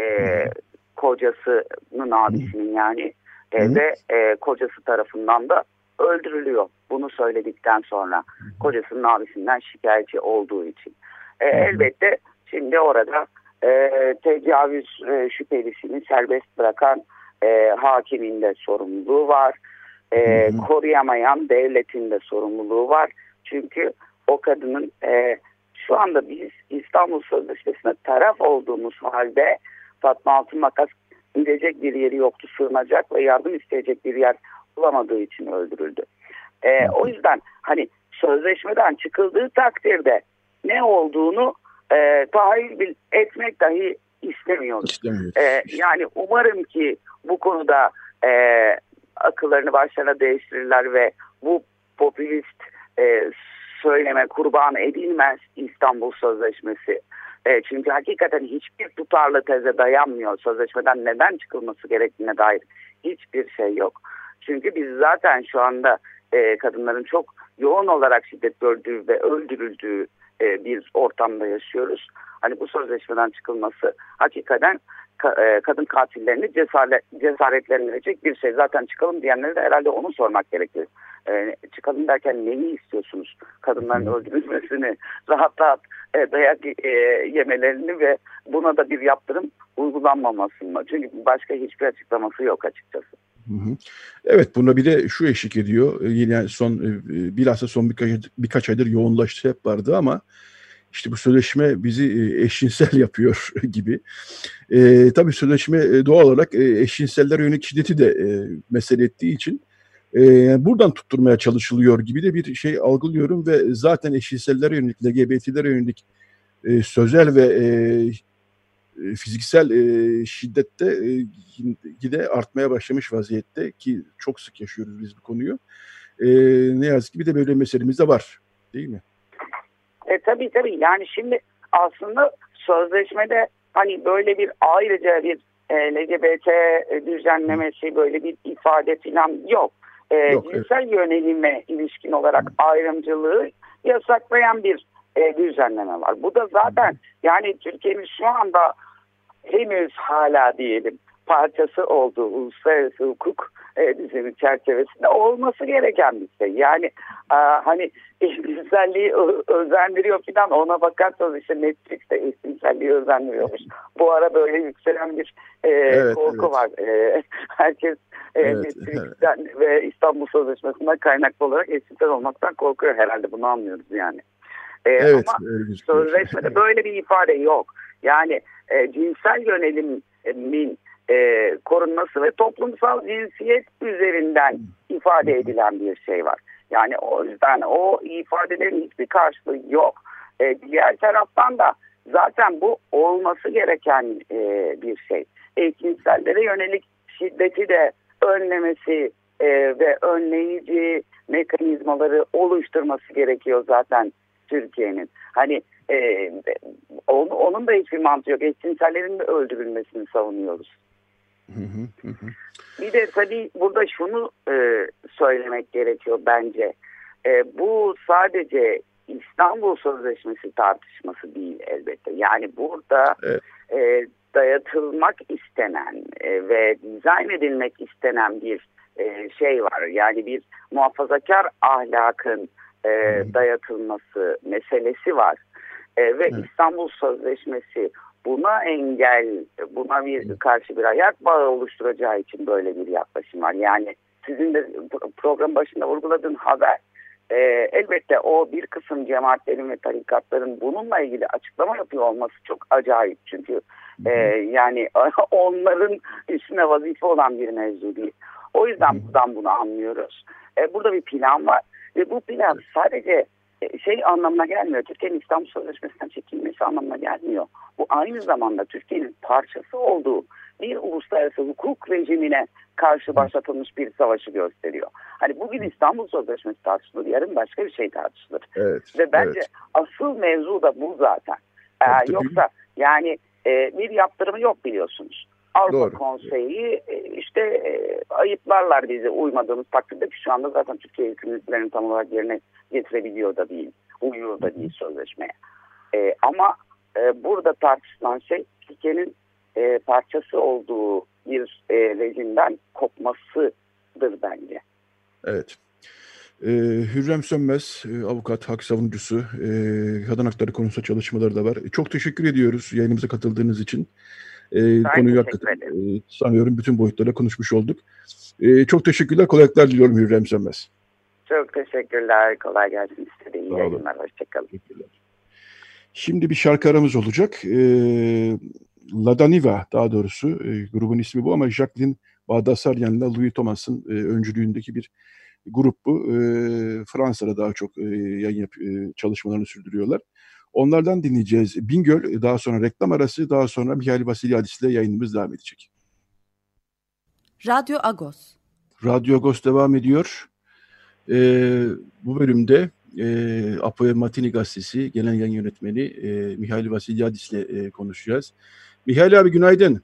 kocasının abisinin yani e, ve e, kocası tarafından da öldürülüyor. Bunu söyledikten sonra kocasının abisinden şikayetçi olduğu için. E, elbette şimdi orada e, tecavüz e, şüphelisini serbest bırakan e, hakimin de sorumluluğu var. E, koruyamayan devletin de sorumluluğu var. Çünkü o kadının e, şu anda biz İstanbul Sözleşmesi'ne taraf olduğumuz halde Fatma Altın Makas gidecek bir yeri yoktu, sığınacak ve yardım isteyecek bir yer bulamadığı için öldürüldü. E, o yüzden hani sözleşmeden çıkıldığı takdirde ne olduğunu e, tahayyül etmek dahi istemiyoruz. E, yani umarım ki bu konuda e, akıllarını başlarına değiştirirler ve bu popülist e, söyleme kurban edilmez İstanbul Sözleşmesi. E, çünkü hakikaten hiçbir tutarlı teze dayanmıyor. Sözleşmeden neden çıkılması gerektiğine dair hiçbir şey yok. Çünkü biz zaten şu anda e, kadınların çok yoğun olarak şiddet gördüğü ve öldürüldüğü e, bir ortamda yaşıyoruz. Hani bu sözleşmeden çıkılması hakikaten kadın katillerini cesaret, cesaretlendirecek bir şey. Zaten çıkalım diyenlere de herhalde onu sormak gerekir. E, çıkalım derken neyi istiyorsunuz? Kadınların öldürülmesini, rahat rahat e, dayak e, yemelerini ve buna da bir yaptırım uygulanmamasını mı? Çünkü başka hiçbir açıklaması yok açıkçası. Evet buna bir de şu eşlik ediyor. Yine son bilhassa son birkaç, birkaç aydır yoğunlaştı hep vardı ama işte bu sözleşme bizi e, eşcinsel yapıyor gibi. E, tabii sözleşme e, doğal olarak e, eşcinseller yönelik şiddeti de e, mesele ettiği için e, buradan tutturmaya çalışılıyor gibi de bir şey algılıyorum ve zaten eşcinsellere yönelik, LGBT'lere yönelik e, sözel ve e, fiziksel e, şiddette e, de artmaya başlamış vaziyette ki çok sık yaşıyoruz biz bu konuyu. E, ne yazık ki bir de böyle meselemiz de var değil mi? E, tabii tabii yani şimdi aslında sözleşmede hani böyle bir ayrıca bir e, LGBT düzenlemesi böyle bir ifade falan yok. E, yok cinsel evet. yönelime ilişkin olarak ayrımcılığı yasaklayan bir e, düzenleme var. Bu da zaten yani Türkiye'nin şu anda henüz hala diyelim parçası olduğu uluslararası hukuk e, çerçevesinde olması gereken bir şey. Yani e, hani eşcinselliği özendiriyor falan ona bakarsanız işte Netflix'te eşcinselliği özendiriyormuş. Bu ara böyle yükselen bir e, evet, korku evet. var. E, herkes e, evet, Netflix'ten evet. ve İstanbul Sözleşmesi'nden kaynaklı olarak eşcinsel olmaktan korkuyor herhalde bunu anlıyoruz yani. E, evet, ama sözleşmede böyle bir ifade yok. Yani e, cinsel yönelimin e, korunması ve toplumsal cinsiyet üzerinden ifade edilen bir şey var. Yani o yüzden o ifadelerin hiçbir karşılığı yok. E, diğer taraftan da zaten bu olması gereken e, bir şey. Eğitimsellere yönelik şiddeti de önlemesi e, ve önleyici mekanizmaları oluşturması gerekiyor zaten Türkiye'nin. Hani e, onun, onun da hiçbir mantığı yok. Eşcinsellerin de öldürülmesini savunuyoruz. Bir de tabii burada şunu e, söylemek gerekiyor bence. E, bu sadece İstanbul Sözleşmesi tartışması değil elbette. Yani burada evet. e, dayatılmak istenen e, ve dizayn edilmek istenen bir e, şey var. Yani bir muhafazakar ahlakın e, dayatılması meselesi var. E, ve evet. İstanbul Sözleşmesi buna engel, buna bir karşı bir ayak bağı oluşturacağı için böyle bir yaklaşım var. Yani sizin de program başında vurguladığın haber e, elbette o bir kısım cemaatlerin ve tarikatların bununla ilgili açıklama yapıyor olması çok acayip. Çünkü e, yani onların üstüne vazife olan bir mevzu değil. O yüzden buradan bunu anlıyoruz. E, burada bir plan var ve bu plan sadece şey anlamına gelmiyor. Türkiye'nin İstanbul Sözleşmesi'nden çekilmesi anlamına gelmiyor. Bu aynı zamanda Türkiye'nin parçası olduğu bir uluslararası hukuk rejimine karşı başlatılmış bir savaşı gösteriyor. Hani bugün İstanbul Sözleşmesi tartışılır, yarın başka bir şey tartışılır. Evet, Ve bence evet. asıl mevzu da bu zaten. Ee, yoksa yani e, bir yaptırımı yok biliyorsunuz. Avrupa Doğru. Konseyi e, işte e, ayıplarlar bizi uymadığımız takdirde ki şu anda zaten Türkiye yükümlülüklerini tam olarak yerine getirebiliyor da değil, uyuyor da değil sözleşmeye. E, ama e, burada tartışılan şey Türkiye'nin e, parçası olduğu bir e, rejimden kopmasıdır bence. Evet. Ee, Hürrem Sönmez, e, avukat, hak savunucusu, e, kadın hakları konusunda çalışmaları da var. Çok teşekkür ediyoruz yayınımıza katıldığınız için. E, konuyu hakikaten e, sanıyorum bütün boyutlarla konuşmuş olduk. E, çok teşekkürler, kolaylıklar diliyorum Hürrem Sönmez. Çok teşekkürler, kolay gelsin size de iyi yayınlar, hoşçakalın. Şimdi bir şarkı aramız olacak. E, Ladaniva daha doğrusu e, grubun ismi bu ama Jacqueline Bağdasaryan'la Louis Thomas'ın e, öncülüğündeki bir grup bu. E, Fransa'da daha çok e, yayın yap, e, çalışmalarını sürdürüyorlar. Onlardan dinleyeceğiz. Bingöl, daha sonra reklam arası, daha sonra Mihail Vasilyadis ile yayınımız devam edecek. Radyo Agos. Radyo Agos devam ediyor. Ee, bu bölümde e, Apoya Matini Gazetesi Genel Yayın Yönetmeni e, Mihail Vasilyadis ile e, konuşacağız. Mihail abi günaydın.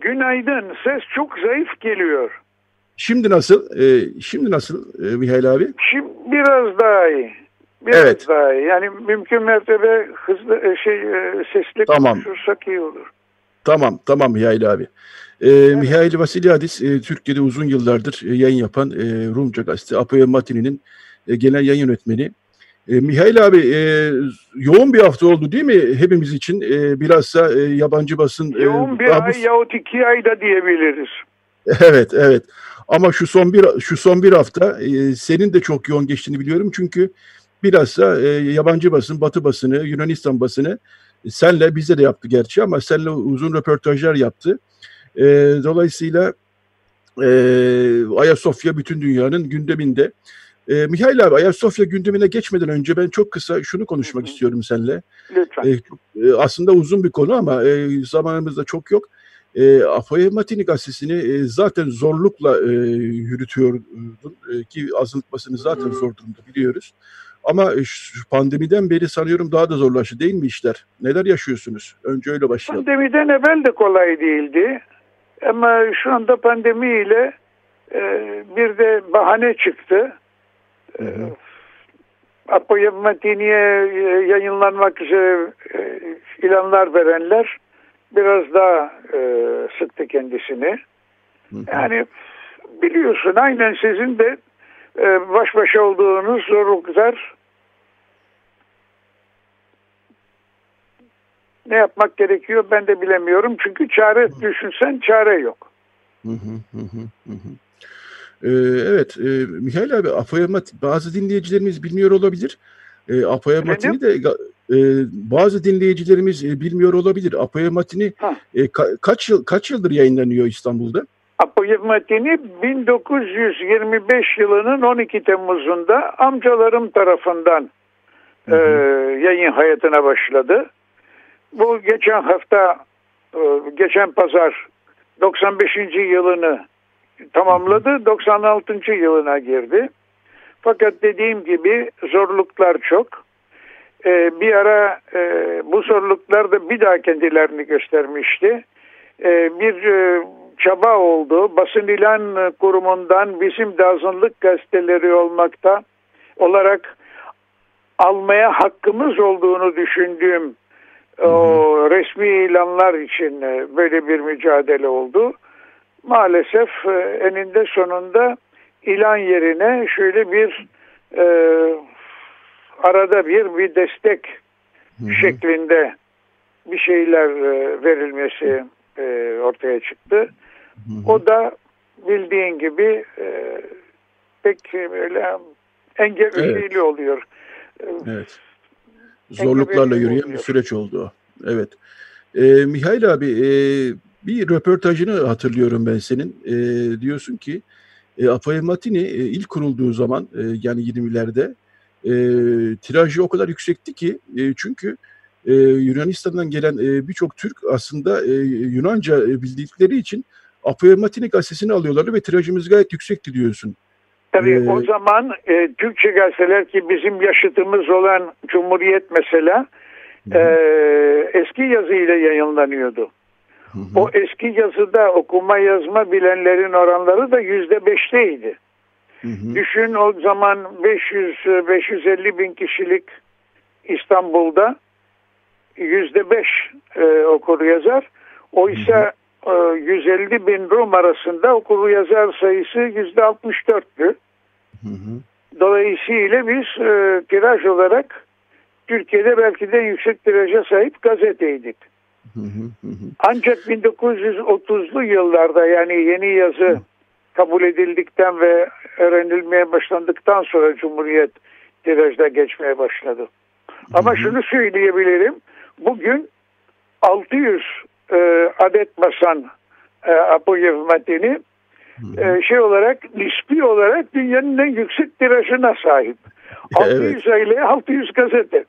Günaydın. Ses çok zayıf geliyor. Şimdi nasıl? E, şimdi nasıl e, Mihail abi? Şimdi biraz daha iyi. Biraz evet. daha iyi. Yani mümkün mertebe hızlı e, şey e, sesli tamam. konuşursak iyi olur. Tamam, tamam Mihail abi. Ee, evet. Mihail Vasilyadis, e, Türkiye'de uzun yıllardır e, yayın yapan e, Rumca Gazete, Apoya Matini'nin e, genel yayın yönetmeni. E, Mihail abi e, yoğun bir hafta oldu değil mi hepimiz için? E, bilhassa e, yabancı basın... E, yoğun bir ay bu... yahut iki ayda diyebiliriz. Evet, evet. Ama şu son bir şu son bir hafta e, senin de çok yoğun geçtiğini biliyorum çünkü bilhassa e, yabancı basın, Batı basını, Yunanistan basını senle bize de yaptı gerçi ama senle uzun röportajlar yaptı. E, dolayısıyla e, Ayasofya bütün dünyanın gündeminde. E, Mihail abi Ayasofya gündemine geçmeden önce ben çok kısa şunu konuşmak Hı-hı. istiyorum seninle. Lütfen. E, e, aslında uzun bir konu ama e, zamanımızda çok yok. E, Apoya Matini gazetesini e, zaten zorlukla e, yürütüyordun e, ki azınlık basını zaten zor durumda biliyoruz. Ama şu pandemiden beri sanıyorum daha da zorlaştı değil mi işler? Neler yaşıyorsunuz? Önce öyle başlayalım. Pandemiden evvel de kolay değildi. Ama şu anda pandemiyle e, bir de bahane çıktı. Hı hı. Apoya Matini'ye e, yayınlanmak üzere e, ilanlar verenler biraz daha e, sıktı kendisini. Hı hı. Yani biliyorsun aynen sizin de e, baş başa olduğunuz zorluklar ne yapmak gerekiyor ben de bilemiyorum. Çünkü çare düşünsen çare yok. Hı hı hı hı hı. Ee, evet, e, Mihail abi Apoyamat bazı dinleyicilerimiz bilmiyor olabilir. E, Apoyamatini de e, bazı dinleyicilerimiz e, bilmiyor olabilir. Apoyamatini e, ka- kaç yıl kaç yıldır yayınlanıyor İstanbul'da? Apoyamatini 1925 yılının 12 Temmuz'unda amcalarım tarafından e, yayın hayatına başladı. Bu geçen hafta, e, geçen pazar 95. yılını tamamladı. 96. yılına girdi. Fakat dediğim gibi zorluklar çok. Ee, bir ara e, bu zorluklar da bir daha kendilerini göstermişti. Bir e, çaba oldu. Basın ilan kurumundan bizim de azınlık gazeteleri olmakta olarak almaya hakkımız olduğunu düşündüğüm o resmi ilanlar için e, böyle bir mücadele oldu. Maalesef e, eninde sonunda ilan yerine şöyle bir e, arada bir bir destek Hı-hı. şeklinde bir şeyler e, verilmesi e, ortaya çıktı. Hı-hı. O da bildiğin gibi e, pek böyle engel evet. oluyor. Evet. Zorluklarla yürüyen bir süreç oldu. Evet. E, Mihail abi e, bir röportajını hatırlıyorum ben senin. E, diyorsun ki e, Apoel Matini e, ilk kurulduğu zaman e, yani 20'lerde e, tirajı o kadar yüksekti ki e, çünkü e, Yunanistan'dan gelen e, birçok Türk aslında e, Yunanca e, bildikleri için Apoel Matini gazetesini alıyorlardı ve tirajımız gayet yüksekti diyorsun. Tabii ee, o zaman e, Türkçe gazeteler ki bizim yaşıtımız olan Cumhuriyet mesela e, eski yazıyla yayınlanıyordu. Hı hı. O eski yazıda okuma yazma bilenlerin oranları da yüzde beşteydi. Düşün o zaman 500-550 bin kişilik İstanbul'da yüzde beş e, okur yazar. Oysa e, 150 bin Rum arasında okur yazar sayısı yüzde 64'tü. Dolayısıyla biz e, tiraj olarak Türkiye'de belki de yüksek tiraja sahip gazeteydik. Ancak 1930'lu yıllarda yani yeni yazı kabul edildikten ve öğrenilmeye başlandıktan sonra Cumhuriyet tirajda geçmeye başladı. Ama şunu söyleyebilirim. Bugün 600 e, adet basan e, Apoyev matini e, şey olarak nispi olarak dünyanın en yüksek tirajına sahip. 600 evet. ile 600 gazete.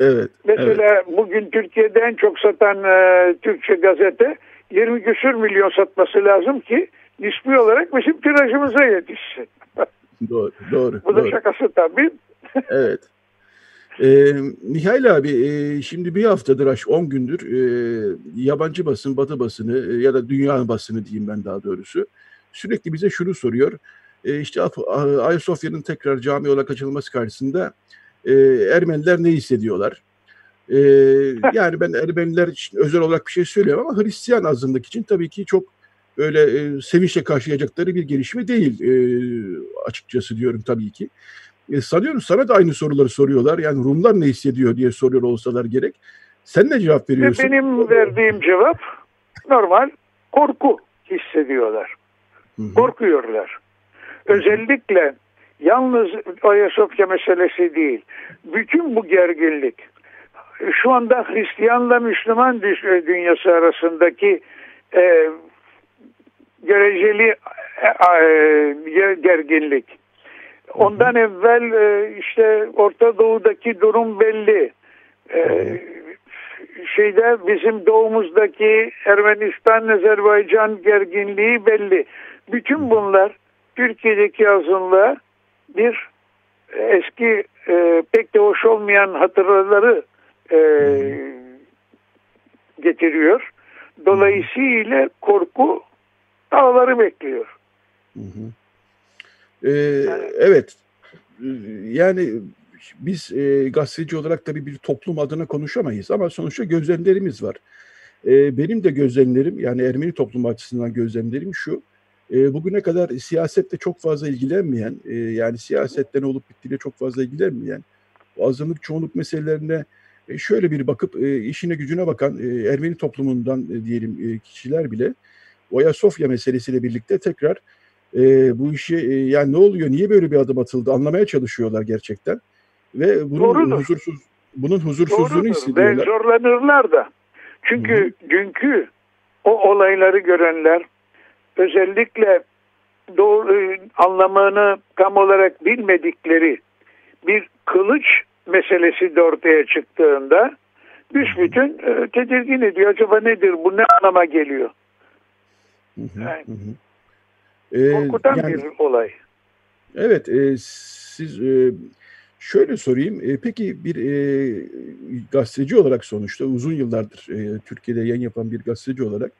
Evet. Mesela evet. bugün Türkiye'de en çok satan e, Türkçe gazete 20 küsür milyon satması lazım ki nispi olarak bizim tirajımıza yetişsin. doğru, doğru. Bu doğru. da şakası tabii. evet. Ee, Mihail abi e, şimdi bir haftadır 10 gündür e, yabancı basın, batı basını e, ya da dünya basını diyeyim ben daha doğrusu sürekli bize şunu soruyor. E, işte Ayasofya'nın tekrar cami olarak açılması karşısında e, Ermeniler ne hissediyorlar? E, yani ben Ermeniler için özel olarak bir şey söylüyorum ama Hristiyan azınlık için tabii ki çok öyle e, sevinçle karşılayacakları bir gelişme değil e, açıkçası diyorum tabii ki. E, sanıyorum sana da aynı soruları soruyorlar. Yani Rumlar ne hissediyor diye soruyor olsalar gerek. Sen ne cevap veriyorsun? Benim verdiğim cevap normal korku hissediyorlar. Hı-hı. Korkuyorlar. Özellikle Yalnız Ayasofya meselesi değil. Bütün bu gerginlik şu anda Hristiyanla Müslüman dünyası arasındaki e, göreceli e, e, gerginlik. Ondan evvel e, işte Orta Doğu'daki durum belli. E, şeyde bizim doğumuzdaki Ermenistan, Azerbaycan gerginliği belli. Bütün bunlar Türkiye'deki azınlığa bir e, eski e, pek de hoş olmayan hatırları e, getiriyor. Dolayısıyla korku dağları bekliyor. Hı hı. Ee, evet. Yani biz e, gazeteci olarak tabii bir toplum adına konuşamayız ama sonuçta gözlemlerimiz var. E, benim de gözlemlerim yani Ermeni toplumu açısından gözlemlerim şu. E, bugüne kadar siyasette çok fazla ilgilenmeyen, e, yani siyasetten olup bittiğiyle çok fazla ilgilenmeyen, azınlık çoğunluk meselelerine e, şöyle bir bakıp e, işine gücüne bakan e, Ermeni toplumundan e, diyelim e, kişiler bile o Ayasofya meselesiyle birlikte tekrar e, bu işi e, yani ne oluyor, niye böyle bir adım atıldı anlamaya çalışıyorlar gerçekten ve bunun Doğrudur. huzursuz bunun huzursuzluğunu Doğrudur ve hissediyorlar. zorlanırlar da. Çünkü dünkü o olayları görenler özellikle doğru anlamını tam olarak bilmedikleri bir kılıç meselesi de ortaya çıktığında büsbütün e, tedirgin ediyor. Acaba nedir bu ne anlama geliyor? Yani-. Ee, Korkutan yani- bir olay. Evet, e, siz e, şöyle sorayım. E, peki bir e, gazeteci olarak sonuçta uzun yıllardır e, Türkiye'de yayın yapan bir gazeteci olarak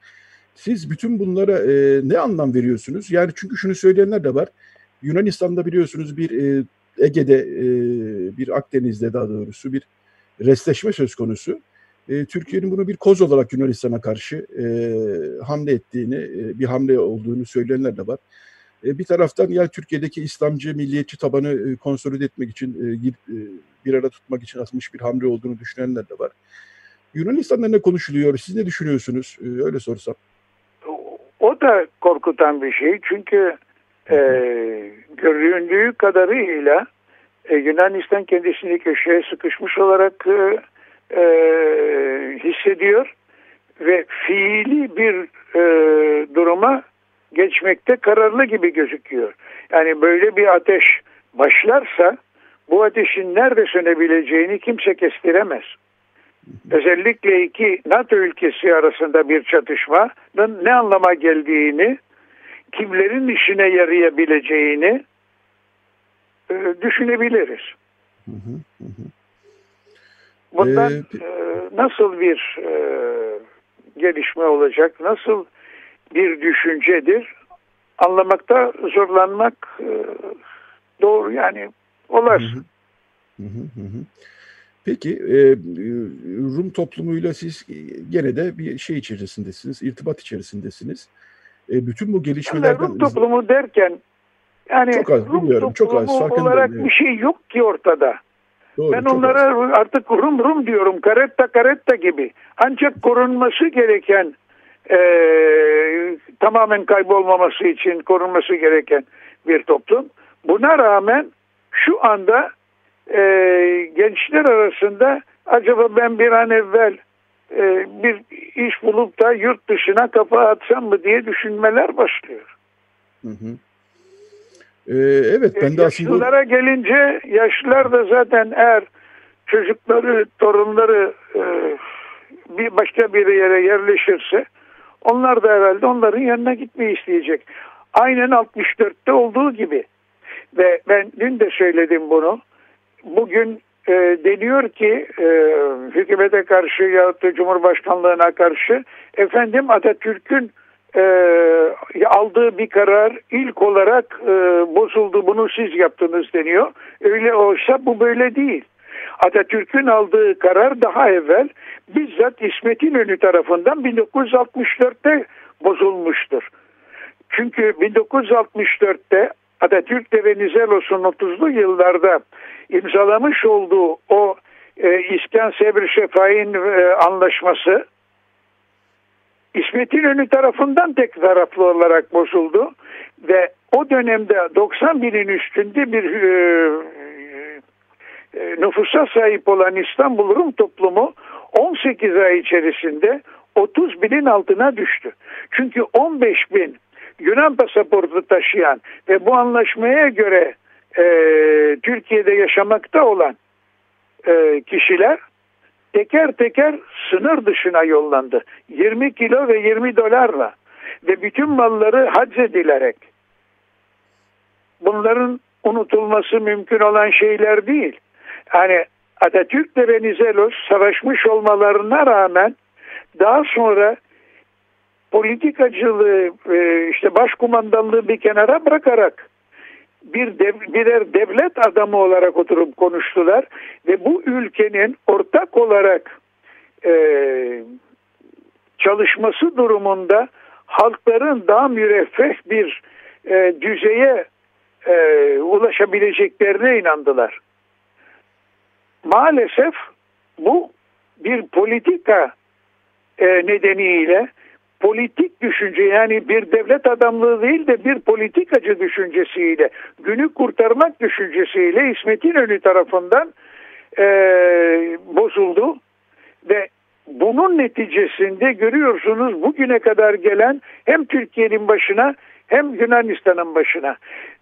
siz bütün bunlara e, ne anlam veriyorsunuz? Yani çünkü şunu söyleyenler de var. Yunanistan'da biliyorsunuz bir e, Ege'de, e, bir Akdeniz'de daha doğrusu bir restleşme söz konusu. E, Türkiye'nin bunu bir koz olarak Yunanistan'a karşı e, hamle ettiğini, e, bir hamle olduğunu söyleyenler de var. E, bir taraftan yani Türkiye'deki İslamcı, milliyetçi tabanı e, konsolide etmek için, e, gidip, e, bir arada tutmak için atmış bir hamle olduğunu düşünenler de var. Yunanistan'da ne konuşuluyor? Siz ne düşünüyorsunuz? E, öyle sorsam. O da korkutan bir şey. Çünkü e, göründüğü kadarıyla e, Yunanistan kendisini köşeye sıkışmış olarak e, e, hissediyor ve fiili bir e, duruma geçmekte kararlı gibi gözüküyor. Yani böyle bir ateş başlarsa bu ateşin nerede sönebileceğini kimse kestiremez. Özellikle iki NATO ülkesi arasında bir çatışmanın ne anlama geldiğini, kimlerin işine yarayabileceğini e, düşünebiliriz. Hı hı, hı hı. Bundan Ee, e, nasıl bir e, gelişme olacak, nasıl bir düşüncedir anlamakta zorlanmak e, doğru yani olası. Hı hı, hı hı. Peki e, Rum toplumuyla siz gene de bir şey içerisindesiniz, irtibat içerisindesiniz. E, bütün bu gelişmelerden Rum toplumu derken yani Çok az, Rum biliyorum, çok az, olarak bir şey yok ki ortada. doğru, ben onlara az. artık Rum Rum diyorum. Karetta karetta gibi. Ancak korunması gereken eee, tamamen kaybolmaması için korunması gereken bir toplum. Buna rağmen şu anda eee, gençler arasında acaba ben bir an evvel eee, bir iş bulup da yurt dışına kafa atsam mı diye düşünmeler başlıyor. Hı hı. E, evet ben de aslında Yaşlılara gelince yaşlılar da zaten eğer çocukları, torunları e, bir başka bir yere yerleşirse onlar da herhalde onların yanına gitmeyi isteyecek. Aynen 64'te olduğu gibi. Ve ben dün de söyledim bunu. Bugün e, deniyor ki e, hükümete karşı yahut da Cumhurbaşkanlığına karşı efendim Atatürk'ün e, aldığı bir karar ilk olarak e, bozuldu bunu siz yaptınız deniyor. Öyle olsa bu böyle değil. Atatürk'ün aldığı karar daha evvel bizzat İsmet İnönü tarafından 1964'te bozulmuştur. Çünkü 1964'te Atatürk ve Venizelos'un 30'lu yıllarda imzalamış olduğu o e, İskan Sebri Şefai'nin e, anlaşması İsmet İnönü tarafından tek taraflı olarak bozuldu ve o dönemde 90 binin üstünde bir e, e, nüfusa sahip olan İstanbul Rum toplumu 18 ay içerisinde 30 binin altına düştü. Çünkü 15 bin Yunan pasaportu taşıyan ve bu anlaşmaya göre e, Türkiye'de yaşamakta olan e, kişiler teker teker sınır dışına yollandı. 20 kilo ve 20 dolarla ve bütün malları hac edilerek. Bunların unutulması mümkün olan şeyler değil. Yani Atatürk ve Venizelos savaşmış olmalarına rağmen daha sonra politikacılığı e, işte başkumandanlığı bir kenara bırakarak bir dev, birer devlet adamı olarak oturup konuştular ve bu ülkenin ortak olarak e, çalışması durumunda halkların daha müreffeh bir e, düzeye e, ulaşabileceklerine inandılar. Maalesef bu bir politika e, nedeniyle politik düşünce yani bir devlet adamlığı değil de bir politikacı düşüncesiyle günü kurtarmak düşüncesiyle İsmet İnönü tarafından e, bozuldu ve bunun neticesinde görüyorsunuz bugüne kadar gelen hem Türkiye'nin başına hem Yunanistan'ın başına.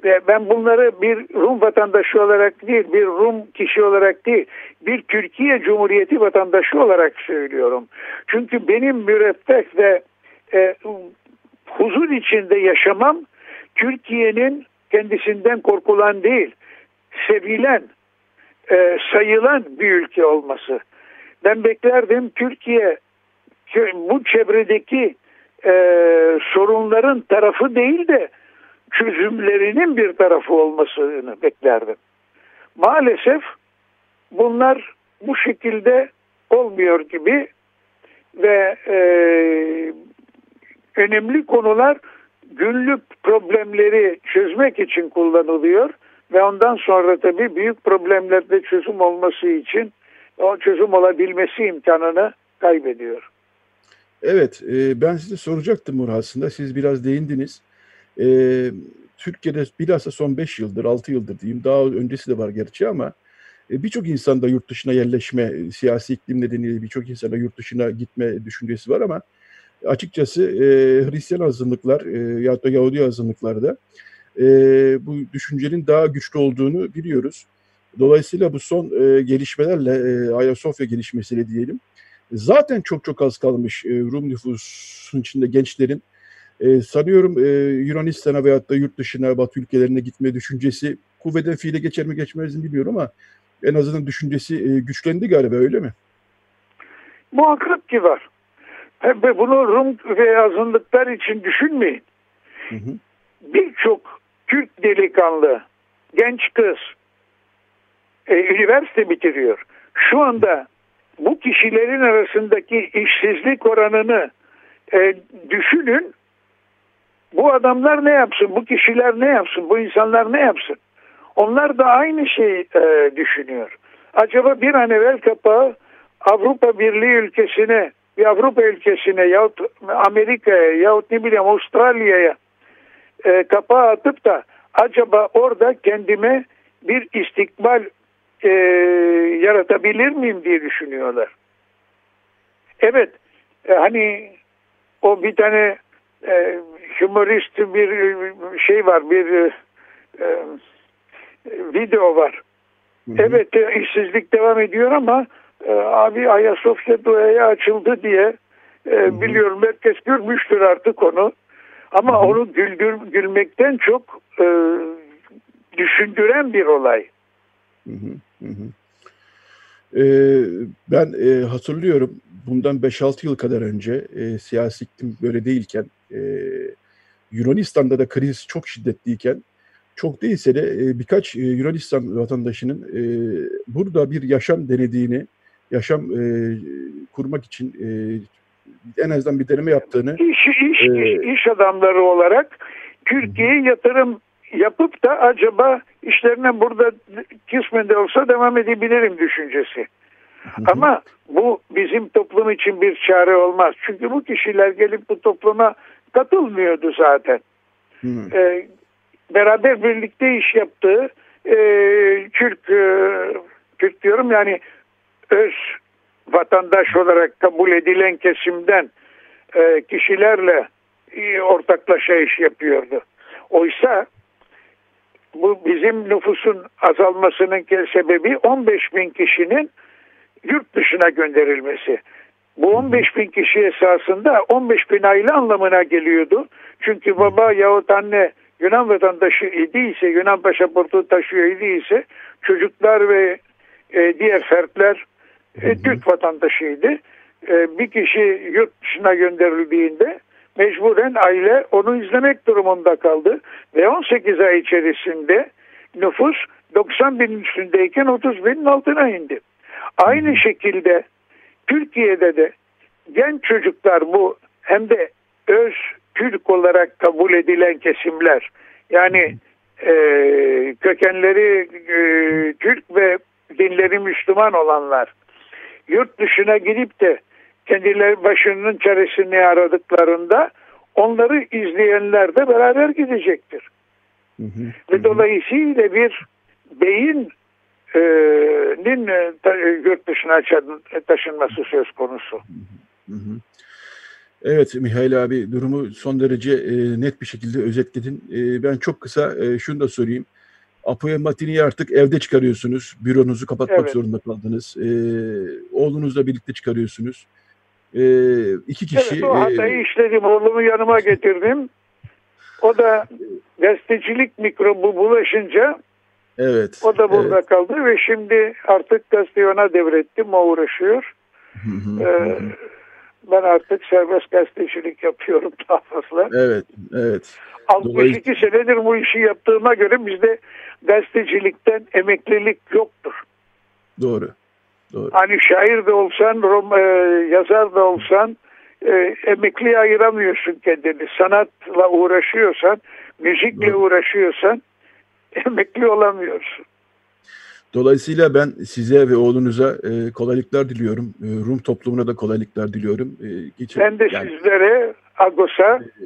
Ve ben bunları bir Rum vatandaşı olarak değil, bir Rum kişi olarak değil, bir Türkiye Cumhuriyeti vatandaşı olarak söylüyorum. Çünkü benim müreffeh ve e, huzur içinde yaşamam Türkiye'nin kendisinden korkulan değil, sevilen, e, sayılan bir ülke olması. Ben beklerdim Türkiye bu çevredeki e, sorunların tarafı değil de çözümlerinin bir tarafı olmasını beklerdim. Maalesef bunlar bu şekilde olmuyor gibi ve e, önemli konular günlük problemleri çözmek için kullanılıyor ve ondan sonra tabii büyük problemlerde çözüm olması için o çözüm olabilmesi imkanını kaybediyor. Evet, e, ben size soracaktım bunu aslında. Siz biraz değindiniz. E, Türkiye'de bilhassa son 5 yıldır, 6 yıldır diyeyim, daha öncesi de var gerçi ama e, birçok insanda yurt dışına yerleşme, e, siyasi iklim nedeniyle birçok insana yurt dışına gitme düşüncesi var ama açıkçası e, Hristiyan azınlıklar e, ya da Yahudi azınlıklarda e, bu düşüncenin daha güçlü olduğunu biliyoruz. Dolayısıyla bu son e, gelişmelerle, e, Ayasofya gelişmesiyle diyelim, zaten çok çok az kalmış e, Rum nüfusun içinde gençlerin e, sanıyorum e, Yunanistan'a veyahut da yurt dışına, Batı ülkelerine gitme düşüncesi kuvveten fiile geçer mi geçmez mi bilmiyorum ama en azından düşüncesi e, güçlendi galiba öyle mi? Muhakkak ki var. Ve bunu Rum ve azınlıklar için düşünmeyin. Birçok Türk delikanlı, genç kız e, üniversite bitiriyor. Şu anda bu kişilerin arasındaki işsizlik oranını e, düşünün. Bu adamlar ne yapsın? Bu kişiler ne yapsın? Bu insanlar ne yapsın? Onlar da aynı şeyi e, düşünüyor. Acaba bir an evvel kapağı Avrupa Birliği ülkesine, bir Avrupa ülkesine yahut Amerika'ya yahut ne bileyim Avustralya'ya e, kapağı atıp da acaba orada kendime bir istikbal e, yaratabilir miyim diye düşünüyorlar. Evet e, hani o bir tane e, humorist bir şey var bir e, e, video var. Hı hı. Evet e, işsizlik devam ediyor ama e, abi Ayasofya duaya açıldı diye e, biliyorum herkes görmüştür artık onu. Ama onu güldür, gülmekten çok e, düşündüren bir olay. Hı hı. Hı hı. Ee, ben e, hatırlıyorum bundan 5-6 yıl kadar önce e, siyasi iklim böyle değilken e, Yunanistan'da da kriz çok şiddetliyken çok değilse de e, birkaç e, Yunanistan vatandaşının e, burada bir yaşam denediğini, yaşam e, kurmak için e, en azından bir deneme yaptığını iş, iş, e, iş adamları olarak Türkiye'ye yatırım yapıp da acaba işlerine burada kısmen de olsa devam edebilirim düşüncesi. Hı hı. Ama bu bizim toplum için bir çare olmaz. Çünkü bu kişiler gelip bu topluma katılmıyordu zaten. Hı. Ee, beraber birlikte iş yaptığı e, Türk, e, Türk diyorum yani öz vatandaş olarak kabul edilen kesimden e, kişilerle e, ortaklaşa iş yapıyordu. Oysa bu bizim nüfusun azalmasının sebebi 15 bin kişinin yurt dışına gönderilmesi. Bu 15 bin kişi esasında 15 bin aile anlamına geliyordu. Çünkü baba yahut anne Yunan vatandaşı idiyse, Yunan pasaportu taşıyor idiyse çocuklar ve e, diğer fertler e, Türk vatandaşıydı. E, bir kişi yurt dışına gönderildiğinde mecburen aile onu izlemek durumunda kaldı. Ve 18 ay içerisinde nüfus 90 bin üstündeyken 30 binin altına indi. Aynı şekilde Türkiye'de de genç çocuklar bu hem de öz Türk olarak kabul edilen kesimler yani e, kökenleri e, Türk ve dinleri Müslüman olanlar yurt dışına gidip de kendileri başının çaresini aradıklarında onları izleyenler de beraber gidecektir. Hı hı. Ve dolayısıyla bir beyin e, nin e, ta- e, yurt dışına taşınması söz konusu. Hı hı. Evet Mihail abi durumu son derece e, net bir şekilde özetledin. E, ben çok kısa e, şunu da sorayım. Apoya Matini'yi artık evde çıkarıyorsunuz. Büronuzu kapatmak Evet. zorunda kaldınız. E, oğlunuzla birlikte çıkarıyorsunuz. E, iki kişi. Evet, o hatayı e, işledim. Oğlumu yanıma getirdim. O da gazetecilik mikrobu bulaşınca evet. o da burada evet. kaldı ve şimdi artık gazeteyi ona devrettim. O uğraşıyor. Hı hı, Ee. Ben artık serbest gazetecilik yapıyorum daha fazla. Evet, evet. 62 senedir bu işi yaptığıma göre bizde gazetecilikten emeklilik yoktur. Doğru. Doğru. Hani şair de olsan, rom, e, yazar da olsan e, emekliye ayıramıyorsun kendini. Sanatla uğraşıyorsan, müzikle Doğru. uğraşıyorsan emekli olamıyorsun. Dolayısıyla ben size ve oğlunuza e, kolaylıklar diliyorum. E, Rum toplumuna da kolaylıklar diliyorum. E, geçen, Ben de yani, sizlere Agos'a e,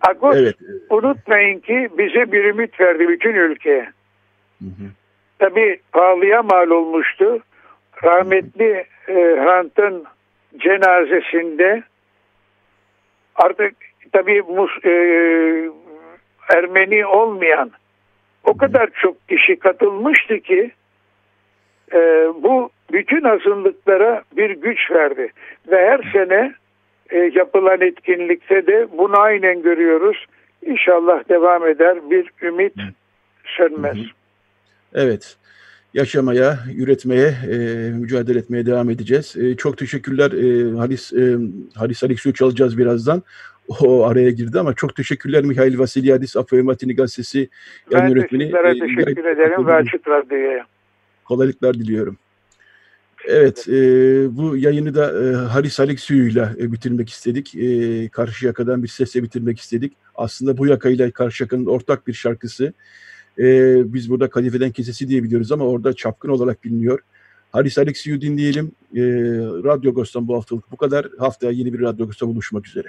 Agos evet. unutmayın ki bize bir ümit verdi bütün ülkeye. Hı hı. Tabii pahalıya mal olmuştu. Rahmetli e, Hrant'ın cenazesinde artık tabii Mus- e, Ermeni olmayan o kadar çok kişi katılmıştı ki e, bu bütün azınlıklara bir güç verdi. Ve her sene e, yapılan etkinlikte de bunu aynen görüyoruz. İnşallah devam eder. Bir ümit sönmez. Evet. Yaşamaya, üretmeye, e, mücadele etmeye devam edeceğiz. E, çok teşekkürler. E, Halis e, Halis Alexio'yu çalacağız birazdan. O araya girdi ama çok teşekkürler Mihail Vasilyadis, Apoya Matini Gazetesi Ben de yönetmeni. sizlere E, teşekkür ederim ve Açık Radyo'ya. kolaylıklar diliyorum. Evet, e, bu yayını da e, Haris Alexiou'yla e, bitirmek istedik. E, Karşıyaka'dan bir sesle bitirmek istedik. Aslında bu yakayla Karşıyaka'nın ortak bir şarkısı. E, biz burada Kadifeden Kesesi diye biliyoruz ama orada çapkın olarak biliniyor. Haris Alexiou dinleyelim. E, Radyo Agos'tan bu haftalık bu kadar. Haftaya yeni bir Radyo Agos'ta buluşmak üzere.